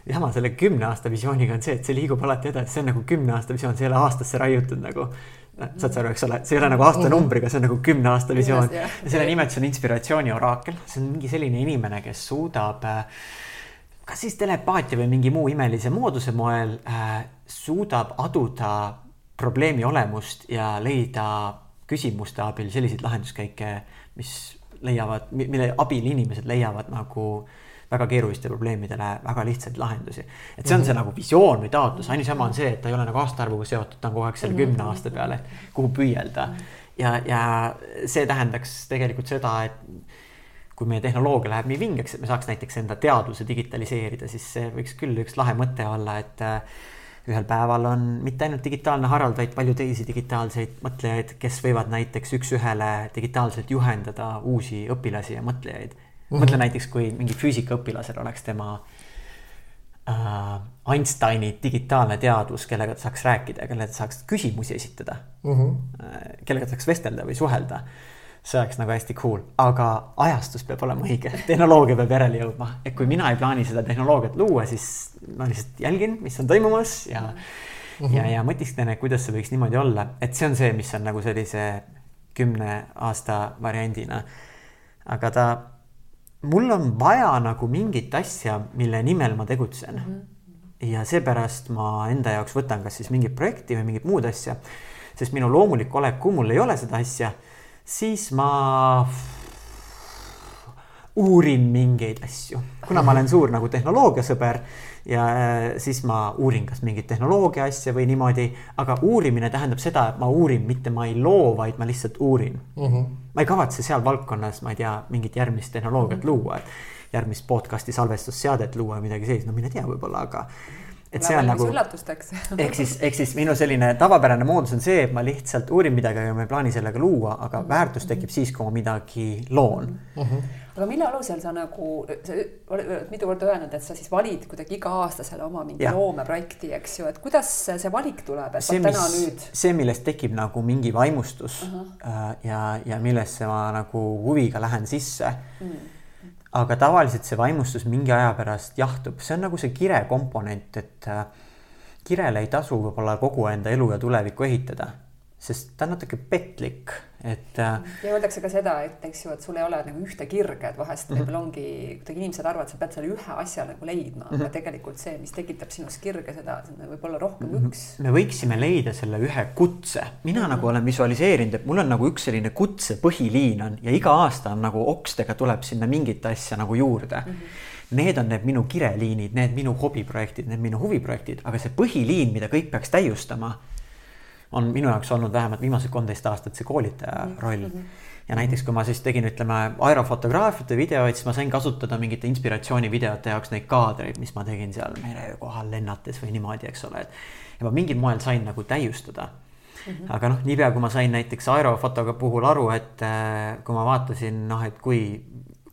jama selle kümne aasta visiooniga on see, et see liigub alati edasi, see on nagu kümne aasta visioon, see ei ole aastasse raiutud nagu. Saad sa aru, eks ole, see ei ole nagu aastanumbriga, see on nagu kümne aasta visioon. ja selle nimetus on inspiratsiooni oraakel, see on mingi selline inimene, kes suudab äh, kas siis telepaatia või mingi muu imelise mooduse moel äh, suudab aduda probleemi olemust ja leida küsimuste abil selliseid lahenduskäike mis leiavad, mille abil inimesed leiavad nagu väga keerulistele probleemidele väga lihtsaid lahendusi. et see on see mhm. nagu visioon või taotlus, ainsama on see, et ta ei ole nagu aastaarvuga seotud, ta on kogu aeg selle kümne mhm. aasta peale, kuhu püüelda. ja, ja see tähendaks tegelikult seda, et kui meie tehnoloogia läheb nii vingeks, et me saaks näiteks enda teaduse digitaliseerida, siis see võiks küll üks lahe mõte olla, et ühel päeval on mitte ainult digitaalne Harald, vaid palju teisi digitaalseid mõtlejaid, kes võivad näiteks üks-ühele digitaalselt juhendada uusi õpilasi ja mõtlejaid mm. -hmm. mõtle näiteks, kui mingi füüsikaõpilasel oleks tema äh, Einsteini digitaalne teadvus, kellega ta saaks rääkida ja kellele ta saaks küsimusi esitada mm. -hmm. kellega ta saaks vestelda või suhelda see oleks nagu hästi cool, aga ajastus peab olema õige, tehnoloogia peab järele jõudma, et kui mina ei plaani seda tehnoloogiat luua, siis ma lihtsalt jälgin, mis on toimumas ja mm -hmm. ja, ja mõtisklen, et kuidas see võiks niimoodi olla, et see on see, mis on nagu sellise kümne aasta variandina. aga ta, mul on vaja nagu mingit asja, mille nimel ma tegutsen mm. -hmm. ja seepärast ma enda jaoks võtan kas siis mingit projekti või mingit muud asja, sest minu loomulik olek, kui mul ei ole seda asja siis ma uurin mingeid asju, kuna ma olen suur nagu tehnoloogiasõber ja äh, siis ma uurin kas mingit tehnoloogia asja või niimoodi, aga uurimine tähendab seda, et ma uurin, mitte ma ei loo, vaid ma lihtsalt uurin mm. -hmm. ma ei kavatse seal valdkonnas, ma ei tea, mingit järgmist tehnoloogiat -hmm. luua, et järgmist podcast'i salvestusseadet luua või midagi sellist, no mine tea, võib-olla, aga et see on nagu. üllatusteks ehk siis, ehk siis minu selline tavapärane moodus on see, et ma lihtsalt uurin midagi, aga ma ei plaani sellega luua, aga väärtus tekib siis, kui ma midagi loon mm. -hmm aga mille alusel sa nagu, sa oled mitu korda öelnud, et sa siis valid kuidagi iga-aastasele oma mingi ja. loomeprojekti, eks ju, et kuidas see valik tuleb, et see, täna mis, nüüd. see, millest tekib nagu mingi vaimustus uh -huh. ja, ja millesse ma nagu huviga lähen sisse mm aga tavaliselt see vaimustus mingi aja pärast jahtub, see on nagu see kire komponent, et äh, kirele ei tasu võib-olla kogu enda elu ja tulevikku ehitada sest ta on natuke petlik, et. Äh, ja öeldakse ka seda, et eks ju, et sul ei ole nagu ühte kirge, et vahest mm -hmm. võib-olla ongi, kuidagi inimesed arvavad, sa pead selle ühe asja nagu leidma mm, -hmm. aga mhm. tegelikult see, mis tekitab sinus kirge, seda võib olla rohkem mm -hmm. üks. me võiksime leida selle ühe kutse, mina mm -hmm. nagu olen visualiseerinud, et mul on nagu üks selline kutse põhiliin on ja iga aasta on nagu okstega tuleb sinna mingit asja nagu juurde mm. -hmm Need on need minu kireliinid, need minu hobiprojektid, need minu huviprojektid, aga see põhiliin, mida kõik peaks täiustama on minu jaoks olnud vähemalt viimased kolmteist aastat see koolitaja roll mm. -hmm ja näiteks, kui ma siis tegin, ütleme, aerofotograafiate videoid, siis ma sain kasutada mingite inspiratsioonivideote jaoks neid kaadreid, mis ma tegin seal mere kohal lennates või niimoodi, eks ole, et. ja ma mingil moel sain nagu täiustada mm. -hmm. aga noh, niipea kui ma sain näiteks aerofotoga puhul aru, et äh, kui ma vaatasin, noh, et kui,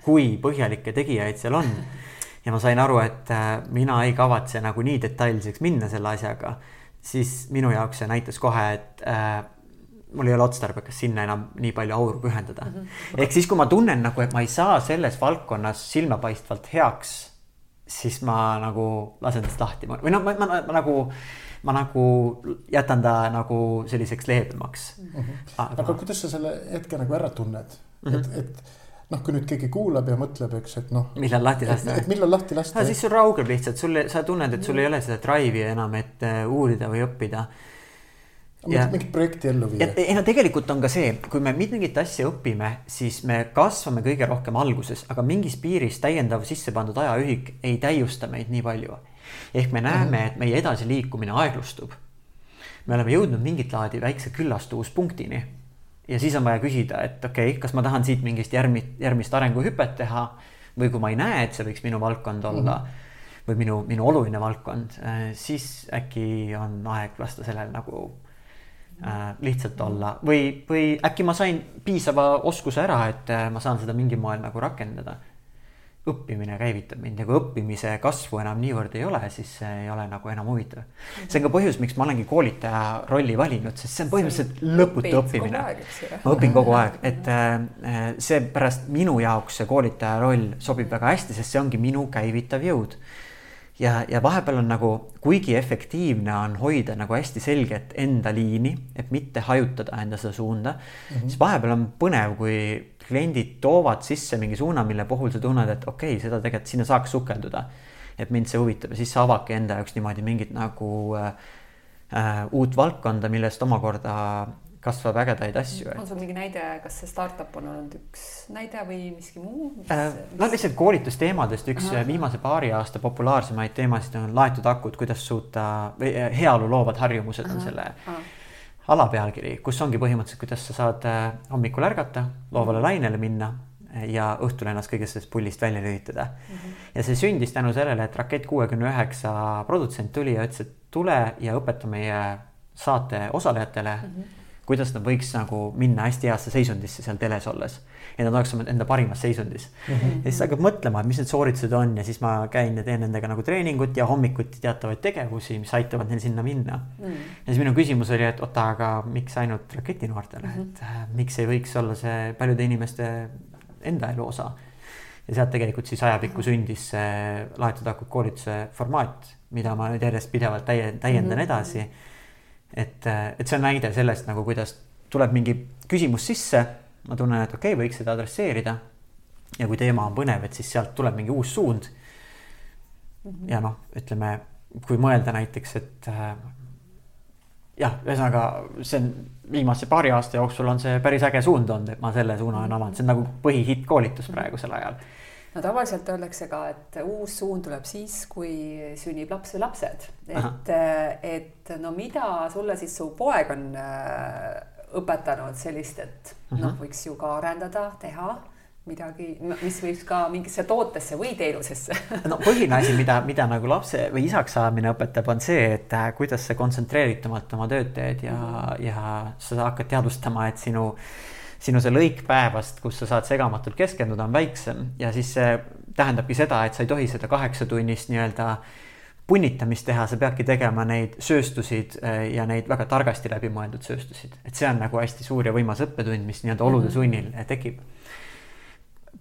kui põhjalikke tegijaid seal on. (laughs) ja ma sain aru, et äh, mina ei kavatse nagu nii detailseks minna selle asjaga siis minu jaoks see näitas kohe, et äh, mul ei ole otstarbekas sinna enam nii palju auru pühendada mm. -hmm. ehk siis, kui ma tunnen nagu, et ma ei saa selles valdkonnas silmapaistvalt heaks, siis ma nagu lasen tast lahti või noh, ma, ma, ma, ma nagu, ma nagu jätan ta nagu selliseks leebemaks mm. -hmm. aga, aga kuidas sa selle hetke nagu ära tunned mm, -hmm. et, et noh, kui nüüd keegi kuulab ja mõtleb, eks, et noh. millal lahti lasta. et millal lahti lasta. no siis sul raugeb lihtsalt, sul, sa tunned, et sul ei ole seda drive'i enam, et uh, uurida või õppida. mingit projekti ellu viia. ei no tegelikult on ka see, kui me mingit asja õpime, siis me kasvame kõige rohkem alguses, aga mingis piiris täiendav sisse pandud ajaühik ei täiusta meid nii palju. ehk me näeme mm, -hmm. et meie edasiliikumine aeglustub. me oleme jõudnud mingit laadi väikse küllastuvuspunktini ja siis on vaja küsida, et okei okay,, kas ma tahan siit mingist järgmist, järgmist arenguhüpet teha või kui ma ei näe, et see võiks minu valdkond olla mm -hmm. või minu, minu oluline valdkond, äh, siis äkki on aeg lasta sellel nagu äh, lihtsalt olla või, või äkki ma sain piisava oskuse ära, et äh, ma saan seda mingil moel nagu rakendada õppimine käivitab mind kui õppimise kasvu enam niivõrd ei ole, siis see ei ole nagu enam huvitav. see on ka põhjus, miks ma olengi koolitaja rolli valinud, sest see on põhimõtteliselt lõputu õppimine. ma õpin kogu aeg, et äh, seepärast minu jaoks see koolitaja roll sobib väga hästi, sest see ongi minu käivitav jõud ja, ja vahepeal on nagu, kuigi efektiivne on hoida nagu hästi selget enda liini, et mitte hajutada enda seda suunda mm, -hmm. siis vahepeal on põnev, kui kliendid toovad sisse mingi suuna, mille puhul sa tunned, et okei okay,, seda tegelikult sinna saaks sukelduda. et mind see huvitab ja siis sa avadki enda jaoks niimoodi mingit nagu äh, äh, uut valdkonda, millest omakorda kasvab ägedaid asju. on sul mingi näide, kas see startup on olnud üks näide või miski muu mis...? Äh, no lihtsalt koolitusteemadest üks Aha. viimase paari aasta populaarsemaid teemasid on laetud akud, kuidas suuta või äh, heaolu loovad harjumused on Aha. selle Aha alapealkiri, kus ongi põhimõtteliselt, kuidas sa saad äh, hommikul ärgata, loovale lainele minna äh, ja õhtul ennast kõigest sellest pullist välja lülitada mm. -hmm. ja see sündis tänu sellele, et Rakett kuuekümne üheksa produtsent tuli ja ütles, et tule ja õpeta meie saate osalejatele mm, -hmm. kuidas nad võiks nagu minna hästi heasse seisundisse seal teles olles et nad oleks enda parimas seisundis mm. -hmm. ja siis hakkad mõtlema, et mis need sooritused on ja siis ma käin ja teen nendega nagu treeningut ja hommikuti teatavaid tegevusi, mis aitavad neil sinna minna mm. -hmm. ja siis minu küsimus oli, et oota, aga miks ainult raketinoortele mm, -hmm. et äh, miks ei võiks olla see paljude inimeste enda elu osa. ja sealt tegelikult siis ajapikku sündis see laetud akud koolituse formaat, mida ma nüüd järjest pidevalt täie, täiendan mm -hmm. edasi. et, äh, et see on näide sellest nagu, kuidas tuleb mingi küsimus sisse ma tunnen, et okei okay,, võiks seda adresseerida. ja kui teema on põnev, et siis sealt tuleb mingi uus suund. Mhm. ja noh, ütleme, kui mõelda näiteks, et äh, jah, ühesõnaga see on viimase paari aasta jooksul on see päris äge suund olnud, et ma selle suuna olen avanud, see on nagu põhihitt koolitus praegusel ajal. no tavaliselt öeldakse ka, et uus suund tuleb siis, kui sünnib laps või lapsed, et, et no mida sulle siis su poeg on äh, õpetanud sellist, et noh, võiks ju ka arendada, teha midagi, mis võiks ka mingisse tootesse või teenusesse. (laughs) No põhiline asi, mida, mida nagu lapse või isaks saamine õpetab, on see, et äh, kuidas sa kontsentreeritumalt oma tööd teed ja mm, -hmm. ja sa hakkad teadvustama, et sinu, sinu see lõik päevast, kus sa saad segamatult keskenduda, on väiksem. Ja siis see tähendabki seda, et sa ei tohi seda kaheksatunnist nii-öelda punnitamist teha, sa peadki tegema neid sööstusid äh, ja neid väga targasti läbimõeldud sööstusid, et see on nagu hästi suur ja võimas õppetund, mis nii-öelda olude mhm. sunnil äh, tekib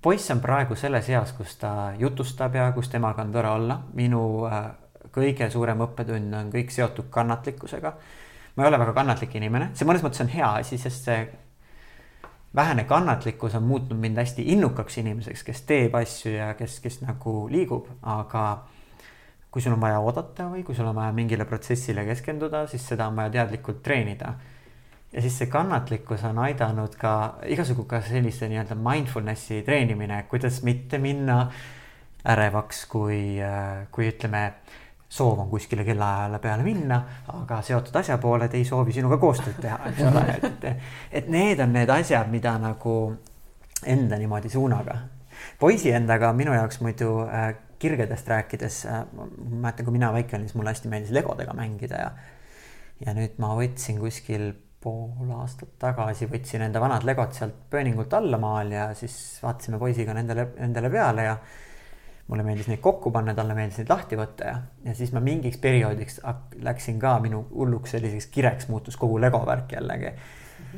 poiss on praegu selles eas, kus ta jutustab ja kus temaga on tore olla. minu äh, kõige suurem õppetund on kõik seotud kannatlikkusega. ma ei ole väga kannatlik inimene, see mõnes mõttes on hea asi, sest see vähene kannatlikkus on muutnud mind hästi innukaks inimeseks, kes teeb asju ja kes, kes nagu liigub, aga kui sul on vaja oodata või kui sul on vaja mingile protsessile keskenduda, siis seda on vaja teadlikult treenida ja siis see kannatlikkus on aidanud ka igasugu ka sellise nii-öelda mindfulness'i treenimine, kuidas mitte minna ärevaks, kui, kui ütleme, soov on kuskile kellaajale peale minna, aga seotud asjapooled ei soovi sinuga koostööd teha, eks ole, (laughs) et, et need on need asjad, mida nagu enda niimoodi suunaga. poisi endaga minu jaoks muidu äh, kirgedest rääkides äh,, ma mäletan, kui mina väike olin, siis mulle hästi meeldis legodega mängida ja ja nüüd ma võtsin kuskil pool aastat tagasi võtsin enda vanad legod sealt pööningult alla maal ja siis vaatasime poisiga nendele, nendele peale ja mulle meeldis neid kokku panna, talle meeldis neid lahti võtta ja, ja siis ma mingiks perioodiks läksin ka minu hulluks selliseks kireks muutus kogu lego värk jällegi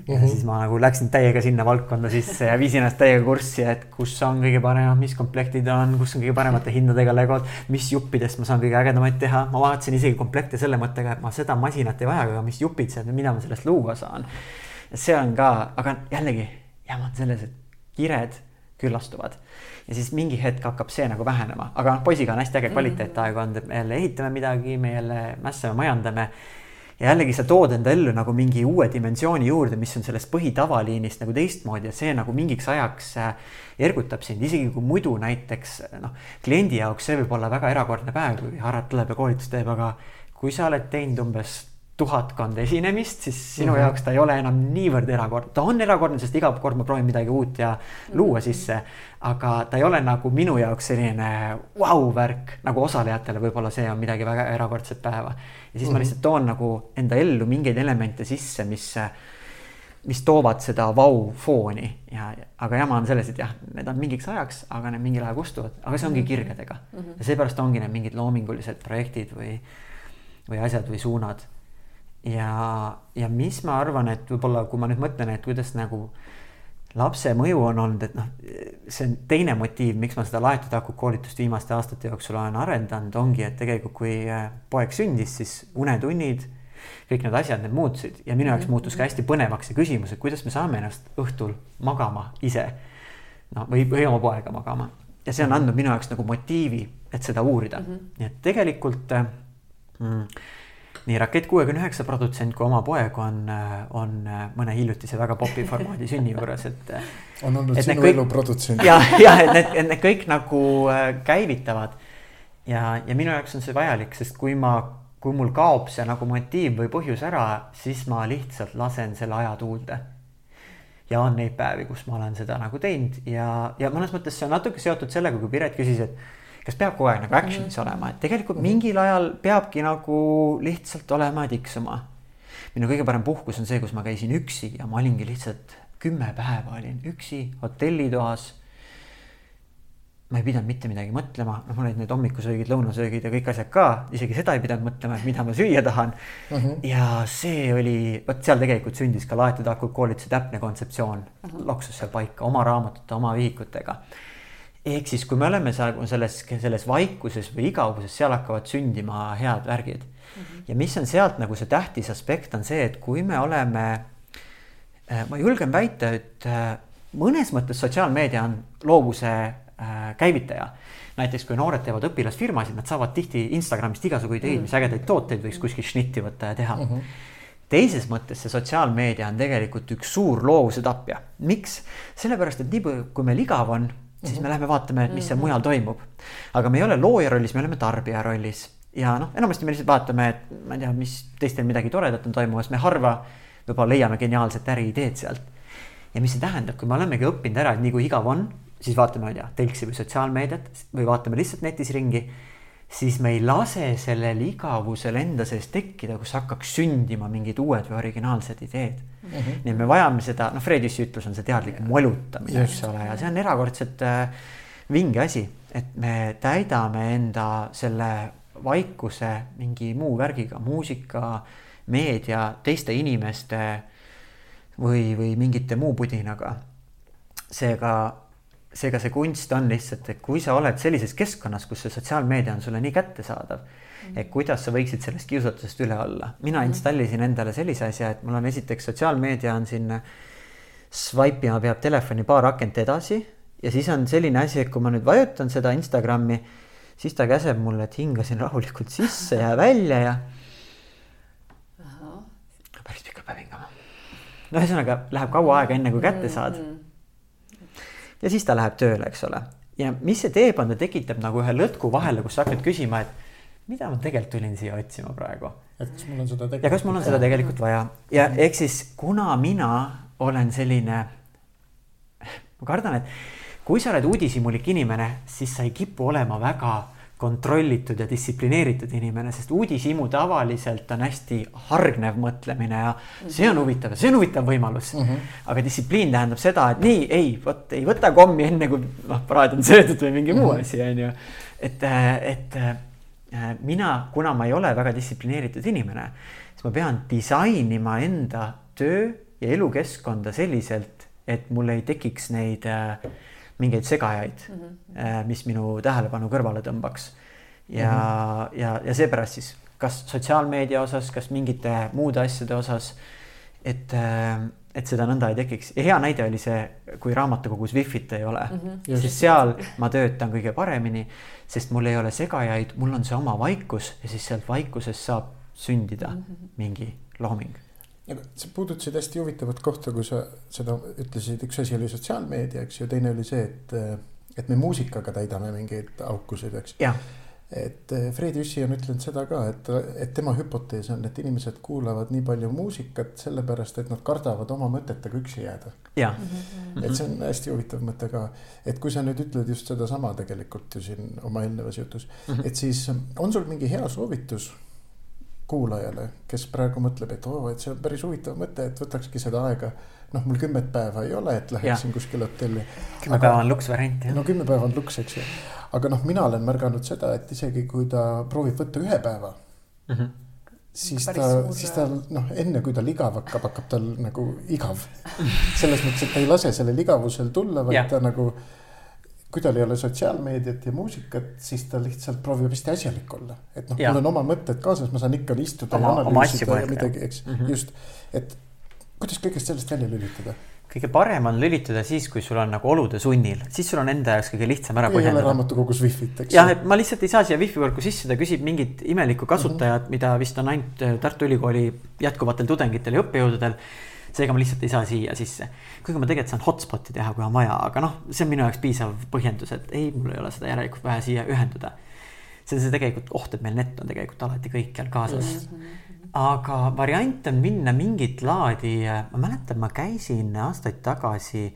ja mm -hmm. siis ma nagu läksin täiega sinna valdkonda sisse ja viisin ennast täiega kurssi, et kus on kõige paremad, mis komplektid on, kus on kõige paremate hindadega legod, mis juppidest ma saan kõige ägedamaid teha. ma vaatasin isegi komplekte selle mõttega, et ma seda masinat ei vaja, aga mis jupid see mida ma sellest luua saan. see on ka, aga jällegi jama on selles, et kired küllastuvad ja siis mingi hetk hakkab see nagu vähenema, aga noh, poisiga on hästi äge kvaliteetaeg olnud, et me jälle ehitame midagi, me jälle mässame, majandame ja jällegi sa tood enda ellu nagu mingi uue dimensiooni juurde, mis on sellest põhitavaliinist nagu teistmoodi ja see nagu mingiks ajaks äh, ergutab sind, isegi kui muidu näiteks noh, kliendi jaoks see võib olla väga erakordne päev, kui Harald tuleb ja koolitust teeb, aga kui sa oled teinud umbes tuhatkond esinemist, siis sinu mm -hmm. jaoks ta ei ole enam niivõrd erakordne, ta on erakordne, sest iga kord ma proovin midagi uut ja luua sisse. aga ta ei ole nagu minu jaoks selline vau-värk wow, nagu osalejatele, võib-olla see on midagi väga erakordset päeva ja siis mm -hmm. ma mhm. lihtsalt toon nagu enda ellu mingeid elemente sisse, mis, mis toovad seda vau-fooni ja, aga jama on selles, et jah, need on mingiks ajaks, aga need mingil ajal kustuvad, aga see ongi mhm. kirgedega mm. -hmm. ja seepärast ongi need mingid loomingulised projektid või, või asjad või suunad. Ja, ja mis ma arvan, et võib-olla, kui ma nüüd mõtlen, et kuidas nagu lapse mõju on olnud, et noh, see on teine motiiv, miks ma seda laetud aku koolitust viimaste aastate jooksul olen arendanud, ongi, et tegelikult kui äh, poeg sündis, siis unetunnid, kõik need asjad, need muutusid. Ja minu jaoks muutus ka hästi põnevaks see küsimus, et kuidas me saame ennast õhtul magama ise. noh, või, või oma poega magama. Ja see on andnud minu jaoks nagu motiivi, et seda uurida. Mm, -hmm. nii et tegelikult äh, mm, nii Rakett kuuekümne üheksa produtsent kui oma poeg on, on mõne hiljutise väga popi formaadi sünni juures, et. on olnud sinu kõik, elu produtsent. ja, ja et need, et need kõik nagu äh, käivitavad. ja, ja minu jaoks on see vajalik, sest kui ma, kui mul kaob see nagu motiiv või põhjus ära, siis ma lihtsalt lasen selle aja tuulde ja on neid päevi, kus ma olen seda nagu teinud ja, ja mõnes mõttes see on natuke seotud sellega, kui Piret küsis, et kas peab kogu aeg nagu action'is mm -hmm. olema, et tegelikult mingil ajal peabki nagu lihtsalt olema tiksuma. minu kõige parem puhkus on see, kus ma käisin üksi ja ma olingi lihtsalt kümme päeva olin üksi hotellitoas. ma ei pidanud mitte midagi mõtlema, noh, mul olid need hommikusöögid, lõunasöögid ja kõik asjad ka, isegi seda ei pidanud mõtlema, et mida ma süüa tahan mm. -hmm. ja see oli, vot seal tegelikult sündis ka laetud akul koolituse täpne kontseptsioon mm, -hmm. loksus seal paika oma raamatute, oma vihikutega ehk siis, kui me oleme selles, selles vaikuses või igavuses, seal hakkavad sündima head värgid mm. -hmm. ja mis on sealt nagu see tähtis aspekt on see, et kui me oleme, äh, ma julgen väita, et äh, mõnes mõttes sotsiaalmeedia on loovuse äh, käivitaja. näiteks kui noored teevad õpilasfirmasid, nad saavad tihti Instagramist igasugu ideid mm, -hmm. mis ägedaid tooteid võiks kuskil šnitti võtta ja teha mm. -hmm teises mõttes see sotsiaalmeedia on tegelikult üks suur loovuse tapja. miks? sellepärast, et nii kui meil igav on, siis me läheme vaatame, mis seal mujal toimub. aga me ei ole looja rollis, me oleme tarbija rollis. Ja noh, enamasti me lihtsalt vaatame, et ma ei tea, mis teistel midagi toredat on toimumas, me harva võib-olla leiame geniaalset äriideed sealt. ja mis see tähendab, kui me olemegi õppinud ära, et nii kui igav on, siis vaatame, ma ei tea, telksi või sotsiaalmeediat või vaatame lihtsalt netis ringi siis me ei lase sellel igavusel enda sees tekkida, kus hakkaks sündima mingid uued või originaalsed ideed mm. -hmm. nii et me vajame seda, noh, Fredissi ütlus on see teadlik molutamine, eks ole, ja see on erakordselt äh, vinge asi, et me täidame enda selle vaikuse mingi muu värgiga, muusika, meedia, teiste inimeste või, või mingite muu pudinaga. seega seega see kunst on lihtsalt, et kui sa oled sellises keskkonnas, kus see sotsiaalmeedia on sulle nii kättesaadav mm, -hmm. et kuidas sa võiksid sellest kiusatusest üle olla. mina mm -hmm. installisin endale sellise asja, et mul on esiteks sotsiaalmeedia on siin, swipe ima peab telefoni paar akent edasi ja siis on selline asi, et kui ma nüüd vajutan seda Instagrami, siis ta käseb mulle, et hingasin rahulikult sisse ja (laughs) välja ja. päris pika päev hingama. no ühesõnaga läheb kaua aega, enne kui kätte saad mm. -hmm ja siis ta läheb tööle, eks ole. ja mis see teeb, on ta tekitab nagu ühe lõtku vahele, kus sa hakkad küsima, et mida ma tegelikult tulin siia otsima praegu. et kas mul on seda tegelikult. ja kas mul on seda tegelikult vaja ja ehk siis, kuna mina olen selline, ma kardan, et kui sa oled uudishimulik inimene, siis sa ei kipu olema väga kontrollitud ja distsiplineeritud inimene, sest uudishimu tavaliselt on hästi hargnev mõtlemine ja see on huvitav see on huvitav võimalus mm. -hmm. aga distsipliin tähendab seda, et nii, ei, vot ei võta kommi enne kui noh, praad on söödud või mingi mm -hmm. muu asi, on ju. et, et mina, kuna ma ei ole väga distsiplineeritud inimene, siis ma pean disainima enda töö ja elukeskkonda selliselt, et mul ei tekiks neid äh, mingeid segajaid mm, -hmm. mis minu tähelepanu kõrvale tõmbaks. ja mm, -hmm. ja, ja seepärast siis kas sotsiaalmeedia osas, kas mingite muude asjade osas, et, äh, et seda nõnda ei tekiks. ja hea näide oli see, kui raamatukogus wifi't ei ole mm, -hmm. siis seal ma töötan kõige paremini, sest mul ei ole segajaid, mul on see oma vaikus ja siis sealt vaikusest saab sündida mm -hmm. mingi looming sa puudutasid hästi huvitavat kohta, kui sa seda ütlesid, üks asi oli sotsiaalmeedia, eks ju, teine oli see, et, et me muusikaga täidame mingeid aukusid, eks. et eh, Fred Jüssi on ütlenud seda ka, et, et tema hüpotees on, et inimesed kuulavad nii palju muusikat sellepärast, et nad kardavad oma mõtetega üksi jääda. et see on hästi huvitav mõte ka, et kui sa nüüd ütled just sedasama tegelikult ju siin oma eelnevas jutus -hmm. et siis on sul mingi hea soovitus kuulajale, kes praegu mõtleb, et oo oh,, et see on päris huvitav mõte, et võtakski seda aega. noh, mul kümmet päeva ei ole, et läheksin kuskile hotelli. kümme päeva on luks variant jah. no kümme päeva on luks, eks ju. aga noh, mina olen märganud seda, et isegi kui ta proovib võtta ühe päeva mm. -hmm siis ta, siis ta noh, enne kui tal igav hakkab, hakkab tal nagu igav. selles mõttes, et ta ei lase sellel igavusel tulla, vaid ja. ta nagu kui tal ei ole sotsiaalmeediat ja muusikat, siis ta lihtsalt proovib hästi asjalik olla. et noh, mul on oma mõtted kaasas, ma saan ikka istuda oma, ja analüüsida ja midagi, eks mm, -hmm. just. et kuidas kõigest sellest välja lülitada? kõige parem on lülituda siis, kui sul on nagu olude sunnil, siis sul on enda jaoks kõige lihtsam ära põhjendada. ei ole raamatukogus wifi't, eks. jah, et ma lihtsalt ei saa siia wifi võrku sisse, ta küsib mingit imelikku kasutajat mm, -hmm. mida vist on ainult Tartu Ülikooli jätkuvatel tudengitel ja õppejõududel seega ma lihtsalt ei saa siia sisse. kuigi ma tegelikult saan hotspot'i teha, kui on vaja, aga noh, see on minu jaoks piisav põhjendus, et ei, mul ei ole seda järelikult vaja siia ühenduda. see on see tegelikult oht, et meil net on tegelikult alati kõikjal kaasas aga variant on minna mingit laadi, ma mäletan, ma käisin aastaid tagasi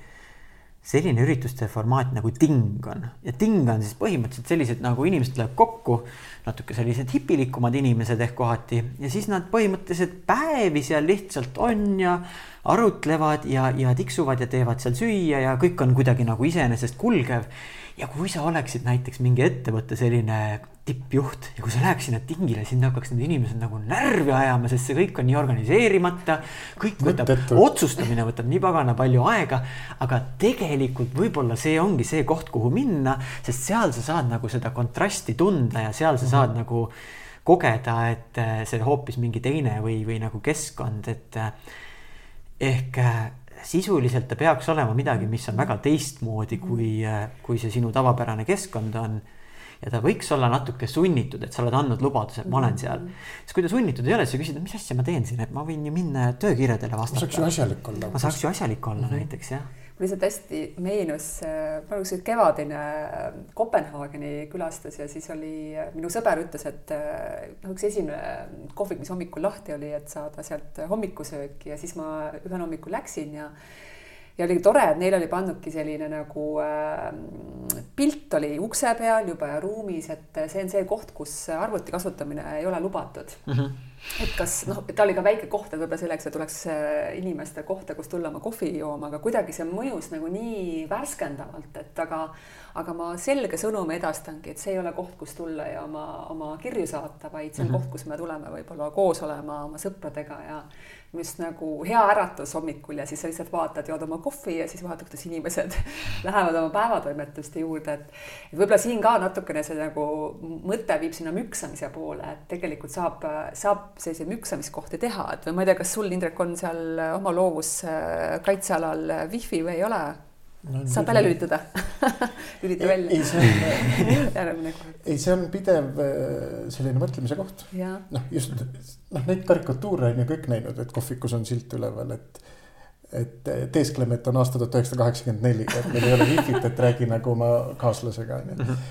selline ürituste formaat nagu ting on ja ting on siis põhimõtteliselt sellised nagu inimesed tulevad kokku, natuke sellised hipilikumad inimesed ehk kohati ja siis nad põhimõtteliselt päevi seal lihtsalt on ja arutlevad ja, ja tiksuvad ja teevad seal süüa ja kõik on kuidagi nagu iseenesest kulgev. Ja kui sa oleksid näiteks mingi ettevõtte selline tippjuht ja kui sa läheks sinna tingile, sind hakkaks need inimesed nagu närvi ajama, sest see kõik on nii organiseerimata. kõik võtab, otsustamine võtab nii pagana palju aega, aga tegelikult võib-olla see ongi see koht, kuhu minna, sest seal sa saad nagu seda kontrasti tunda ja seal sa saad mm -hmm. nagu kogeda, et see hoopis mingi teine või, või nagu keskkond, et ehk äh, sisuliselt ta peaks olema midagi, mis on väga teistmoodi, kui, kui see sinu tavapärane keskkond on. ja ta võiks olla natuke sunnitud, et sa oled andnud lubaduse, et ma olen seal. siis kui ta sunnitud ei ole, siis sa küsid, mis asja ma teen siin, et ma võin ju minna töökirjadele vastata. ma saaks ju asjalik olla. ma saaks ju asjalik olla mm -hmm. näiteks jah lihtsalt hästi meenus, ma nagu see kevadine Kopenhaageni külastas ja siis oli, minu sõber ütles, et noh, üks esimene kohvik, mis hommikul lahti oli, et saada sealt hommikusööki ja siis ma ühel hommikul läksin ja ja oligi tore, et neil oli pandudki selline nagu äh, pilt oli ukse peal juba ja ruumis, et see on see koht, kus arvuti kasutamine ei ole lubatud mm. -hmm et kas noh, ta oli ka väike koht, et võib-olla selleks, et oleks äh, inimeste kohta, kus tulla oma kohvi jooma, aga kuidagi see mõjus nagu nii värskendavalt, et aga aga ma selge sõnumi edastangi, et see ei ole koht, kus tulla ja oma, oma kirju saata, vaid see on mm -hmm. koht, kus me tuleme võib-olla koos olema oma sõpradega ja just nagu hea äratus hommikul ja siis sa lihtsalt vaatad, jood oma kohvi ja siis vaatad, kuidas inimesed (laughs) lähevad oma päevatoimetuste juurde, et et võib-olla siin ka natukene see nagu mõte viib sinna müksamise poole, et tegelikult saab, saab selliseid müksamiskohti teha, et või ma ei tea, kas sul, Indrek, on seal oma loovuskaitsealal wifi või ei ole? No, saab välja lülitada (laughs) lülita välja. ei, see on (laughs) ei, see on pidev äh, selline mõtlemise koht. noh, just noh, neid karikatuure on ju kõik näinud, et kohvikus on silt üleval, et et teeskleme, et on aasta tuhat üheksasada kaheksakümmend neli, et meil ei ole wifi't, et räägi nagu oma kaaslasega onju mhm.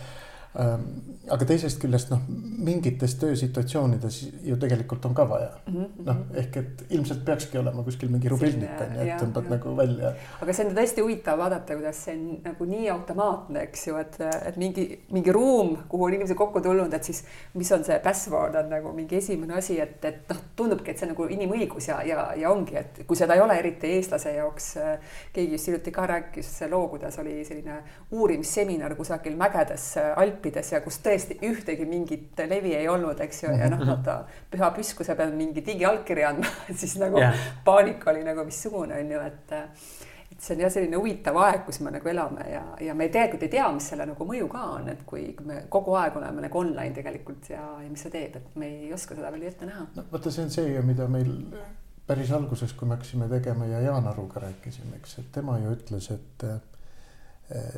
Aga teisest küljest noh, mingites töösituatsioonides ju tegelikult on ka vaja mm -hmm. noh, ehk et ilmselt peakski olema kuskil mingi rubilnik on ju, et tõmbad nagu välja. aga see on tõesti huvitav vaadata, kuidas see on nagu nii automaatne, eks ju, et, et mingi, mingi ruum, kuhu on inimesed kokku tulnud, et siis mis on see password on nagu mingi esimene asi, et, et noh, tundubki, et see on nagu inimõigus ja, ja, ja ongi, et kui seda ei ole eriti eestlase jaoks, keegi just hiljuti ka rääkis loo, kuidas oli selline uurimisseminar kusagil mägedes Alp Alpides ja kus tõesti ühtegi mingit levi ei olnud, eks ju, ja noh, Mhm. vaata püha püskuse peal mingi digiallkirja andma, (laughs) siis nagu Jah. paanika oli nagu missugune on ju, et et see on jah, selline huvitav aeg, kus me nagu elame ja, ja me tegelikult ei tea, mis selle nagu mõju ka on, et kui, me kogu aeg oleme nagu online tegelikult ja, ja mis see teeb, et me ei oska seda veel ette näha. no vaata, see on see ju, mida meil päris alguses, kui me hakkasime tegema ja Jaan Aruga rääkisime, eks, et tema ju ütles, et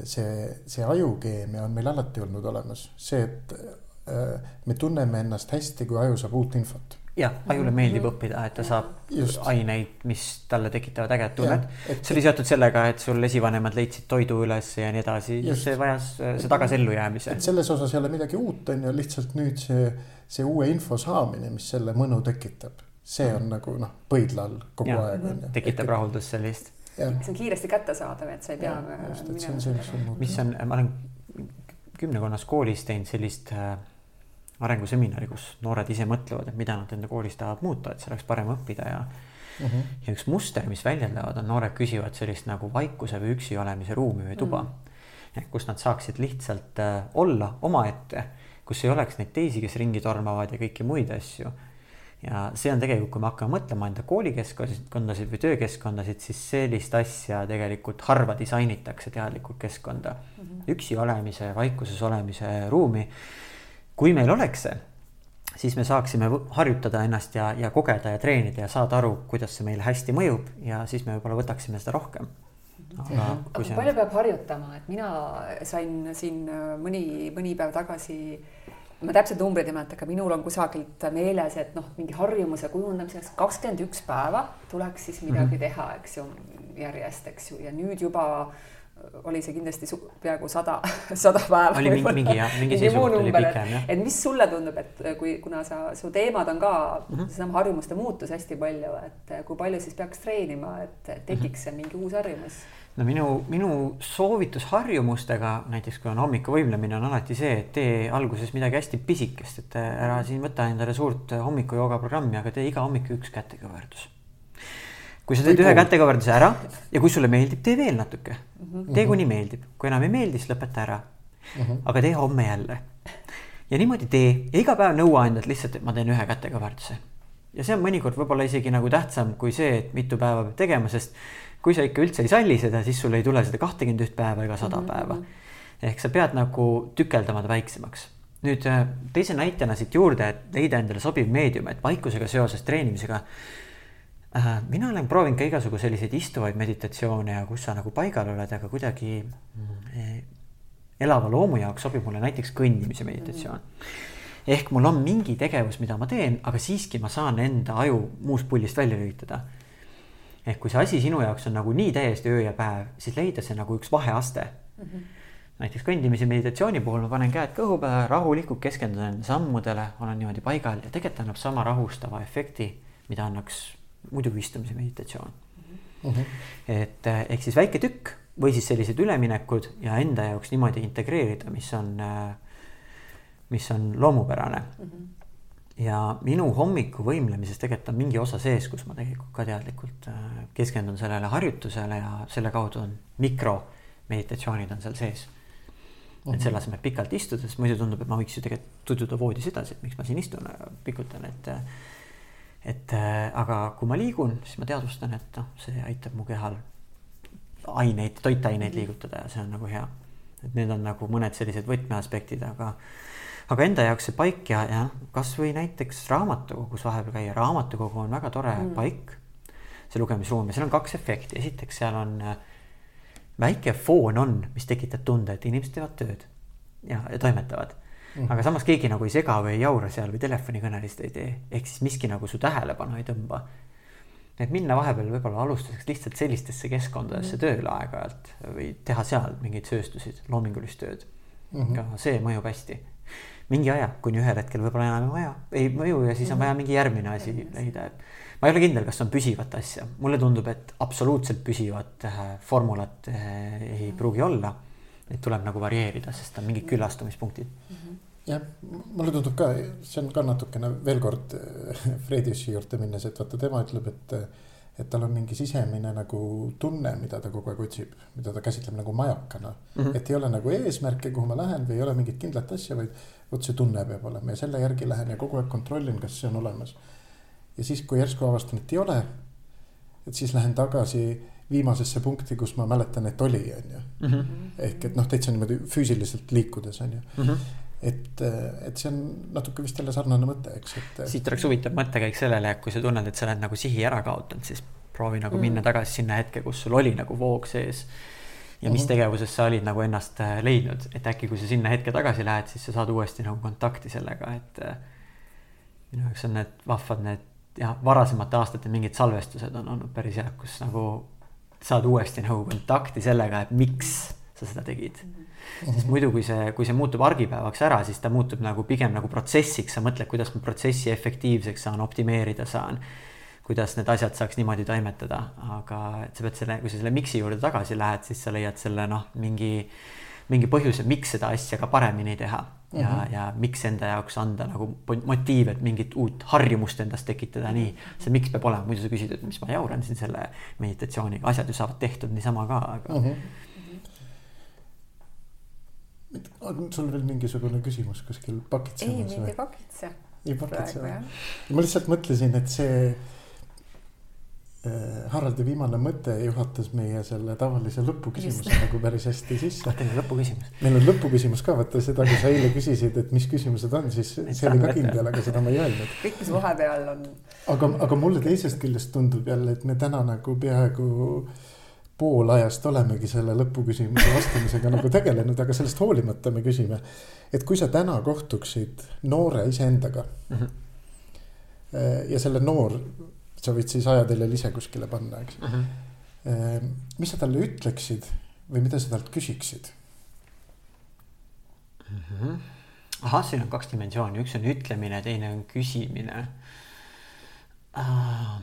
see, see ajukeemia on meil alati olnud olemas, see, et äh, me tunneme ennast hästi, kui aju saab uut infot. jah, ajule meeldib õppida, et ta saab Just. aineid, mis talle tekitavad ägedat tunnet. et- see oli seotud sellega, et sul esivanemad leidsid toidu üles ja nii edasi, see vajas äh, see tagasi ellujäämise. et selles osas ei ole midagi uut, on ju, lihtsalt nüüd see, see uue info saamine, mis selle mõnu tekitab, see on nagu noh, põidla all kogu Jah, aeg on ju. tekitab rahuldust sellist, jah, see on kiiresti kättesaadav, et sa ei pea. just, et see on sul muutub. mis on, ma olen kümnekonnas koolis teinud sellist äh, arenguseminari, kus noored ise mõtlevad, et mida nad enda koolis tahavad muuta, et see oleks parem õppida ja Mhm. ja üks muster, mis välja tulevad, on noored küsivad sellist nagu vaikuse või üksi olemise ruumi või tuba mm.. kus nad saaksid lihtsalt äh, olla omaette, kus ei oleks neid teisi, kes ringi tormavad ja kõiki muid asju. Ja see on tegelikult, kui me hakkame mõtlema enda koolikeskkondasid või töökeskkondasid, siis sellist asja tegelikult harva disainitakse teadlikult keskkonda mm. -hmm. üksi olemise, vaikuses olemise ruumi. kui meil oleks see siis me saaksime harjutada ennast ja, ja kogeda ja treenida ja saada aru, kuidas see meile hästi mõjub ja siis me võib-olla võtaksime seda rohkem. aga aga palju on, peab harjutama, et mina sain siin äh, mõni, mõni päev tagasi, ma täpselt numbreid ei mäleta, aga minul on kusagilt meeles, et noh, mingi harjumuse kujundamiseks kakskümmend üks päeva tuleks siis midagi mm -hmm. teha, eks ju, järjest, eks ju, ja nüüd juba oli see kindlasti peaaegu sada, (laughs) sada päeva. Oli mingi- mingi jah, mingi seisukoht oli pikem, jah. et mis sulle tundub, et kui, kuna sa, su teemad on ka mm Mhm. -hmm. seesama harjumuste muutus hästi palju, et kui palju siis peaks treenima, et Mhm. tekiks see mingi uus harjumus no minu, minu soovitus harjumustega, näiteks kui on hommikuvõimlemine, on alati see, et tee alguses midagi hästi pisikest, et ära siin võta endale suurt hommikujooga programmi, aga tee iga hommik üks kätekõverdus. Kui sa teed Või ühe pool. kätekõverduse ära ja kui sulle meeldib, tee veel natuke. tee kuni meeldib, kui enam ei meeldi, siis lõpeta ära. aga tee homme jälle. ja niimoodi tee ja iga päev nõua endalt lihtsalt, et ma teen ühe kätekõverduse. ja see on mõnikord võib-olla isegi nagu tähtsam kui see, et mitu päeva peab tegema, sest kui sa ikka üldse ei salli seda, siis sul ei tule seda kahtekümmet üht päeva ega sada päeva. ehk sa pead nagu tükeldama ta väiksemaks. nüüd äh, teise näitena siit juurde, et leida endale sobiv meedium, et vaikusega seoses treenimisega mina olen proovinud ka igasugu selliseid istuvaid meditatsioone ja kus sa nagu paigal oled, aga kuidagi eh, elava loomu jaoks sobib mulle näiteks kõndimise meditatsioon. ehk mul on mingi tegevus, mida ma teen, aga siiski ma saan enda aju muust pullist välja lülitada. ehk kui see asi sinu jaoks on nagu nii täiesti öö ja päev, siis leida see nagu üks vaheaste mm. -hmm. näiteks kõndimise meditatsiooni puhul ma panen käed kõhu peale, rahulikult keskendun sammudele, olen niimoodi paigal ja tegelikult annab sama rahustava efekti, mida annaks muidu istumise meditatsioon mm. -hmm. et eh, ehk siis väike tükk või siis sellised üleminekud ja enda jaoks niimoodi integreerida, mis on, eh, mis on loomupärane mm. -hmm ja minu hommiku võimlemises tegelikult on mingi osa sees, kus ma tegelikult ka teadlikult äh, keskendun sellele harjutusele ja selle kaudu on mikromeditatsioonid on seal sees mm. -hmm. et selle asemel pikalt istudes, muidu tundub, et ma võiks ju tegelikult tududa voodis edasi, et miks ma siin istun, pikutan, et. Et äh, aga kui ma liigun, siis ma teadvustan, et noh, see aitab mu kehal aineid, toitaineid liigutada ja see on nagu hea. et need on nagu mõned sellised võtmeaspektid, aga aga enda jaoks see paik ja, ja kasvõi näiteks raamatukogus vahepeal käia, raamatukogu on väga tore mm. paik. see lugemisruum ja seal on kaks efekti, esiteks seal on äh, väike foon on, mis tekitab tunde, et inimesed teevad tööd ja, ja toimetavad mm.. aga samas keegi nagu ei sega või ei jaura seal või telefonikõnelist ei tee, ehk siis miski nagu su tähelepanu ei tõmba. et minna vahepeal võib-olla alustuseks lihtsalt sellistesse keskkondadesse mm. tööle aeg-ajalt või teha seal mingeid sööstusid, loomingulist tööd mm. -hmm. ka see mõjub hästi mingi aja, kuni ühel hetkel võib-olla enam ei vaja, ei mõju ja siis on vaja mingi järgmine asi leida, et. ma ei ole kindel, kas on püsivat asja, mulle tundub, et absoluutselt püsivat äh, formulat äh, ei pruugi olla. Et tuleb nagu varieerida, sest on mingid küllastumispunktid mm. -hmm jah, mulle tundub ka, see on ka natukene veel kord äh, Frediusi juurde minnes, et vaata, tema ütleb, et et tal on mingi sisemine nagu tunne, mida ta kogu aeg otsib, mida ta käsitleb nagu majakana mm. -hmm. et ei ole nagu eesmärke, kuhu ma lähen või ei ole mingit kindlat asja, vaid vot see tunne peab olema ja selle järgi lähen ja kogu aeg kontrollin, kas see on olemas. ja siis, kui järsku avastan, et ei ole, et siis lähen tagasi viimasesse punkti, kus ma mäletan, et oli, on ju. Mhm. ehk et noh, täitsa niimoodi füüsiliselt liikudes, on ju mm. -hmm et, et see on natuke vist jälle sarnane mõte, eks, et. siit oleks huvitav mõttekäik sellele, kui sa tunned, et sa oled nagu sihi ära kaotanud, siis proovi nagu mm. minna tagasi sinna hetke, kus sul oli nagu voog sees. ja mis mm -hmm. tegevuses sa olid nagu ennast äh, leidnud, et äkki, kui sa sinna hetke tagasi lähed, siis sa saad uuesti nagu kontakti sellega, et. Äh, minu jaoks on need vahvad need jah, varasemate aastate mingid salvestused on olnud päris head, kus nagu saad uuesti nagu kontakti sellega, et miks sa seda tegid mm. -hmm sest muidu, kui see, kui see muutub argipäevaks ära, siis ta muutub nagu pigem nagu protsessiks, sa mõtled, kuidas ma protsessi efektiivseks saan, optimeerida saan. kuidas need asjad saaks niimoodi toimetada, aga et sa pead selle, kui sa selle miks'i juurde tagasi lähed, siis sa leiad selle noh, mingi, mingi põhjuse, miks seda asja ka paremini teha ja mm, -hmm. ja miks enda jaoks anda nagu motiiv, et mingit uut harjumust endas tekitada, nii. see miks peab olema, muidu sa küsid, et mis ma jauran siin selle meditatsiooniga, asjad ju saavad tehtud niisama ka, aga mm. -hmm on sul veel mingisugune küsimus kuskil pakitsemas? ei, mind ei pakitse. ei pakitse või? ma lihtsalt mõtlesin, et see Haraldi viimane mõte juhatas meie selle tavalise lõpuküsimuse nagu päris hästi sisse. teil on lõpuküsimus? meil on lõpuküsimus ka, vaata seda, kui sa eile küsisid, et mis küsimused on, siis see oli ka kindel, aga seda ma ei öelnud. kõik, mis vahepeal on. aga, aga mulle teisest küljest tundub jälle, et me täna nagu peaaegu äh, pool ajast olemegi selle lõpuküsimuse vastamisega nagu tegelenud, aga sellest hoolimata me küsime. et kui sa täna kohtuksid noore iseendaga mm. -hmm. ja selle noor, sa võid siis ajateljel ise kuskile panna, eks mm. -hmm. mis sa talle ütleksid või mida sa talt küsiksid mm? -hmm. ahah, siin on kaks dimensiooni, üks on ütlemine, teine on küsimine uh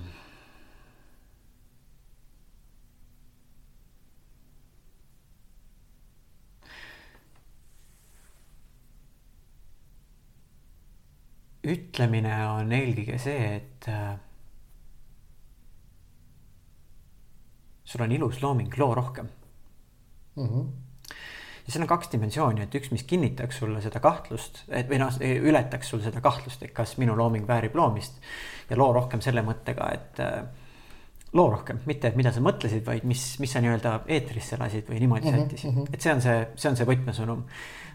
ütlemine on eelkõige see, et sul on ilus looming, loo rohkem mm. -hmm. ja seal on kaks dimensiooni, et üks, mis kinnitaks sulle seda kahtlust, et või noh, ületaks sul seda kahtlust, et kas minu looming väärib loomist ja loo rohkem selle mõttega, et äh, loo rohkem, mitte et mida sa mõtlesid, vaid mis, mis sa nii-öelda eetrisse lasid või niimoodi mm -hmm, sättisid mm, -hmm. et see on see, see on see võtmesõnum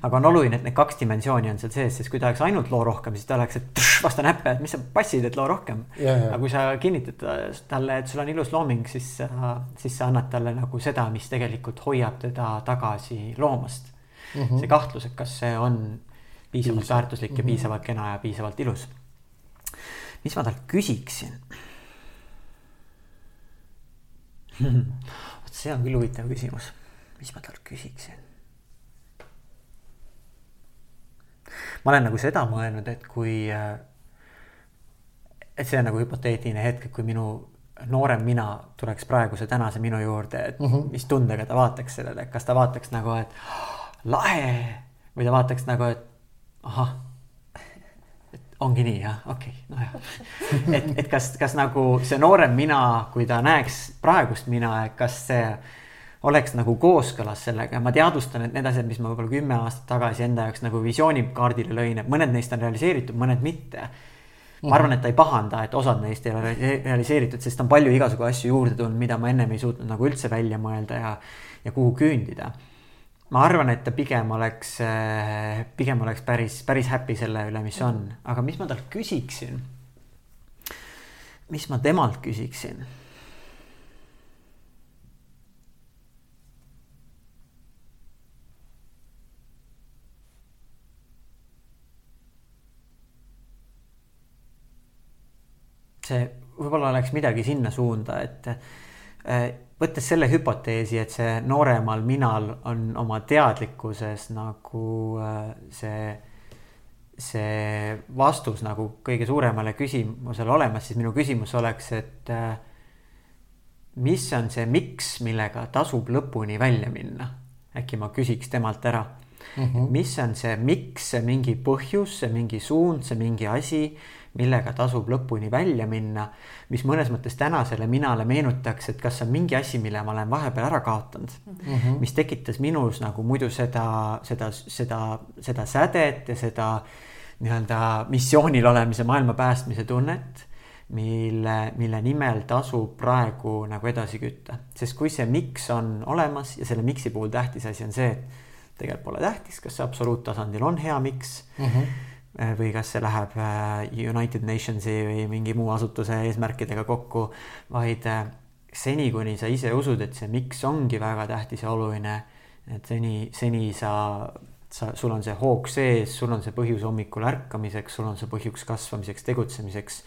aga on oluline, et need kaks dimensiooni on seal sees, sest kui ta oleks ainult loo rohkem, siis ta oleks, et tš, vasta näppe, et mis sa passid, et loo rohkem. aga kui sa kinnitad talle, et sul on ilus looming, siis, siis sa annad talle nagu seda, mis tegelikult hoiab teda tagasi loomast mm. -hmm. see kahtlus, et kas see on piisavalt Piisav. väärtuslik ja mm -hmm. piisavalt kena ja piisavalt ilus. mis ma talt küsiksin? Vot see on küll huvitav küsimus, mis ma talt küsiksin? ma olen nagu seda mõelnud, et kui, äh, et see on nagu hüpoteetiline hetk, et kui minu noorem mina tuleks praeguse tänase minu juurde, et mhm. -huh. mis tundega ta vaataks sellele, kas ta vaataks nagu, et lahe või ta vaataks nagu, et ahah ongi nii jah, okei okay,, nojah. et, et kas, kas nagu see noorem mina, kui ta näeks praegust mina, et kas see oleks nagu kooskõlas sellega, ma teadvustan, et need asjad, mis ma võib-olla kümme aastat tagasi enda jaoks nagu visioonikaardile lõin, et mõned neist on realiseeritud, mõned mitte. ma arvan, et ta ei pahanda, et osad neist ei ole realiseeritud, sest on palju igasugu asju juurde tulnud, mida ma ennem ei suutnud nagu üldse välja mõelda ja, ja kuhu küündida ma arvan, et ta pigem oleks, äh, pigem oleks päris, päris happy selle üle, mis on, aga mis ma talt küsiksin? mis ma temalt küsiksin? see võib-olla oleks midagi sinna suunda, et äh, võttes selle hüpoteesi, et see nooremal minal on oma teadlikkuses nagu äh, see, see vastus nagu kõige suuremale küsimusele olemas, siis minu küsimus oleks, et äh, mis on see miks, millega tasub lõpuni välja minna? äkki ma küsiks temalt ära mm. -hmm. mis on see miks, see mingi põhjus, see mingi suund, see mingi asi millega tasub lõpuni välja minna, mis mõnes mõttes tänasele minale meenutaks, et kas on mingi asi, mille ma olen vahepeal ära kaotanud mm, -hmm. mis tekitas minus nagu muidu seda, seda, seda, seda sädet ja seda nii-öelda missioonil olemise, maailma päästmise tunnet mille, mille nimel tasub praegu nagu edasi kütta, sest kui see miks on olemas ja selle miks'i puhul tähtis asi on see, et tegelikult pole tähtis, kas see absoluuttasandil on hea miks mm. -hmm või kas see läheb äh, United Nationsi või mingi muu asutuse eesmärkidega kokku, vaid äh, seni, kuni sa ise usud, et see miks ongi väga tähtis ja oluline, et seni, seni sa, sa, sul on see hoog sees, sul on see põhjus hommikul ärkamiseks, sul on see põhjus kasvamiseks, tegutsemiseks.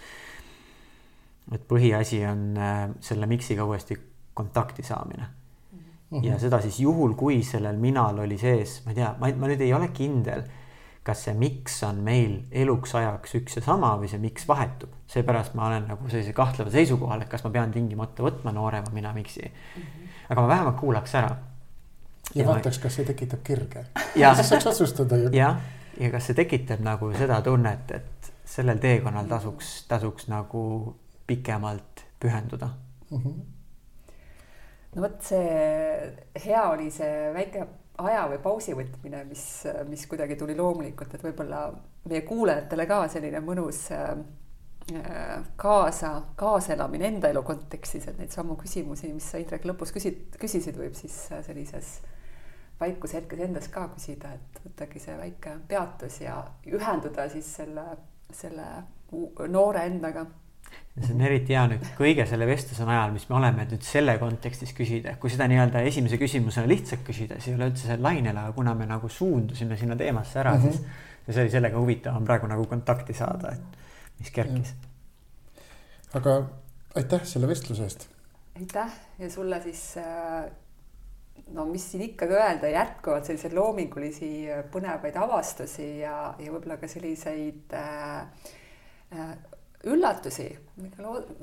et põhiasi on selle miksiga uuesti kontakti saamine mm. -hmm. ja seda siis juhul, kui sellel minal oli sees, ma ei tea, ma, ma nüüd ei ole kindel kas see miks on meil eluks ajaks üks ja sama või see miks vahetub, seepärast ma olen nagu sellise kahtleva seisukohal, et kas ma pean tingimata võtma noorema mina miksi mm. -hmm. aga ma vähemalt kuulaks ära. ja, ja vaataks, kas see tekitab kirge. (laughs) siis saaks otsustada ju. jah, ja kas see tekitab nagu seda tunnet, et sellel teekonnal tasuks, tasuks nagu pikemalt pühenduda mm. -hmm. no vot, see hea oli see väike aja või pausi võtmine, mis, mis kuidagi tuli loomulikult, et võib-olla meie kuulajatele ka selline mõnus äh, kaasa, kaaselamine enda elu kontekstis, et neid samu küsimusi, mis sa Indrek lõpus küsid, küsisid, võib siis sellises vaikuse hetkes endas ka küsida, et võttagi see väike peatus ja ühenduda siis selle, selle noore endaga see on eriti hea nüüd kõige selle vestluse najal, mis me oleme nüüd selle kontekstis küsida, kui seda nii-öelda esimese küsimusena lihtsalt küsida, siis ei ole üldse see lainele, aga kuna me nagu suundusime sinna teemasse ära mm, -hmm. siis ja see oli sellega huvitavam praegu nagu kontakti saada, et mis kerkis. aga aitäh selle vestluse eest. aitäh ja sulle siis äh, no mis siin ikkagi öelda, jätkuvalt selliseid loomingulisi põnevaid avastusi ja, ja võib-olla ka selliseid äh, äh, üllatusi,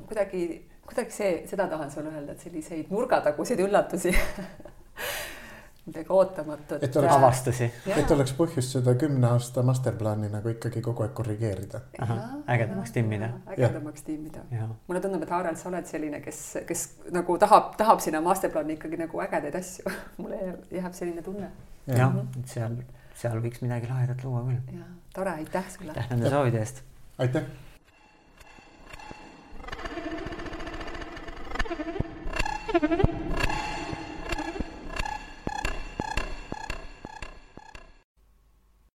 kuidagi, kuidagi see, seda tahan sulle öelda, et selliseid nurgataguseid üllatusi (laughs) midagi ootamatut. et oleks avastusi. et oleks põhjust seda kümne aasta masterplaani nagu ikkagi kogu aeg korrigeerida. ägedamaks timmida. ägedamaks timmida. mulle tundub, et Haarel, sa oled selline, kes, kes nagu tahab, tahab sinna masterplaani ikkagi nagu ägedaid asju (laughs) mulle jääb selline tunne. jah, et seal, seal võiks midagi lahedat luua küll. tore, aitäh sulle. aitäh nende soovide eest. aitäh I'm (laughs) sorry.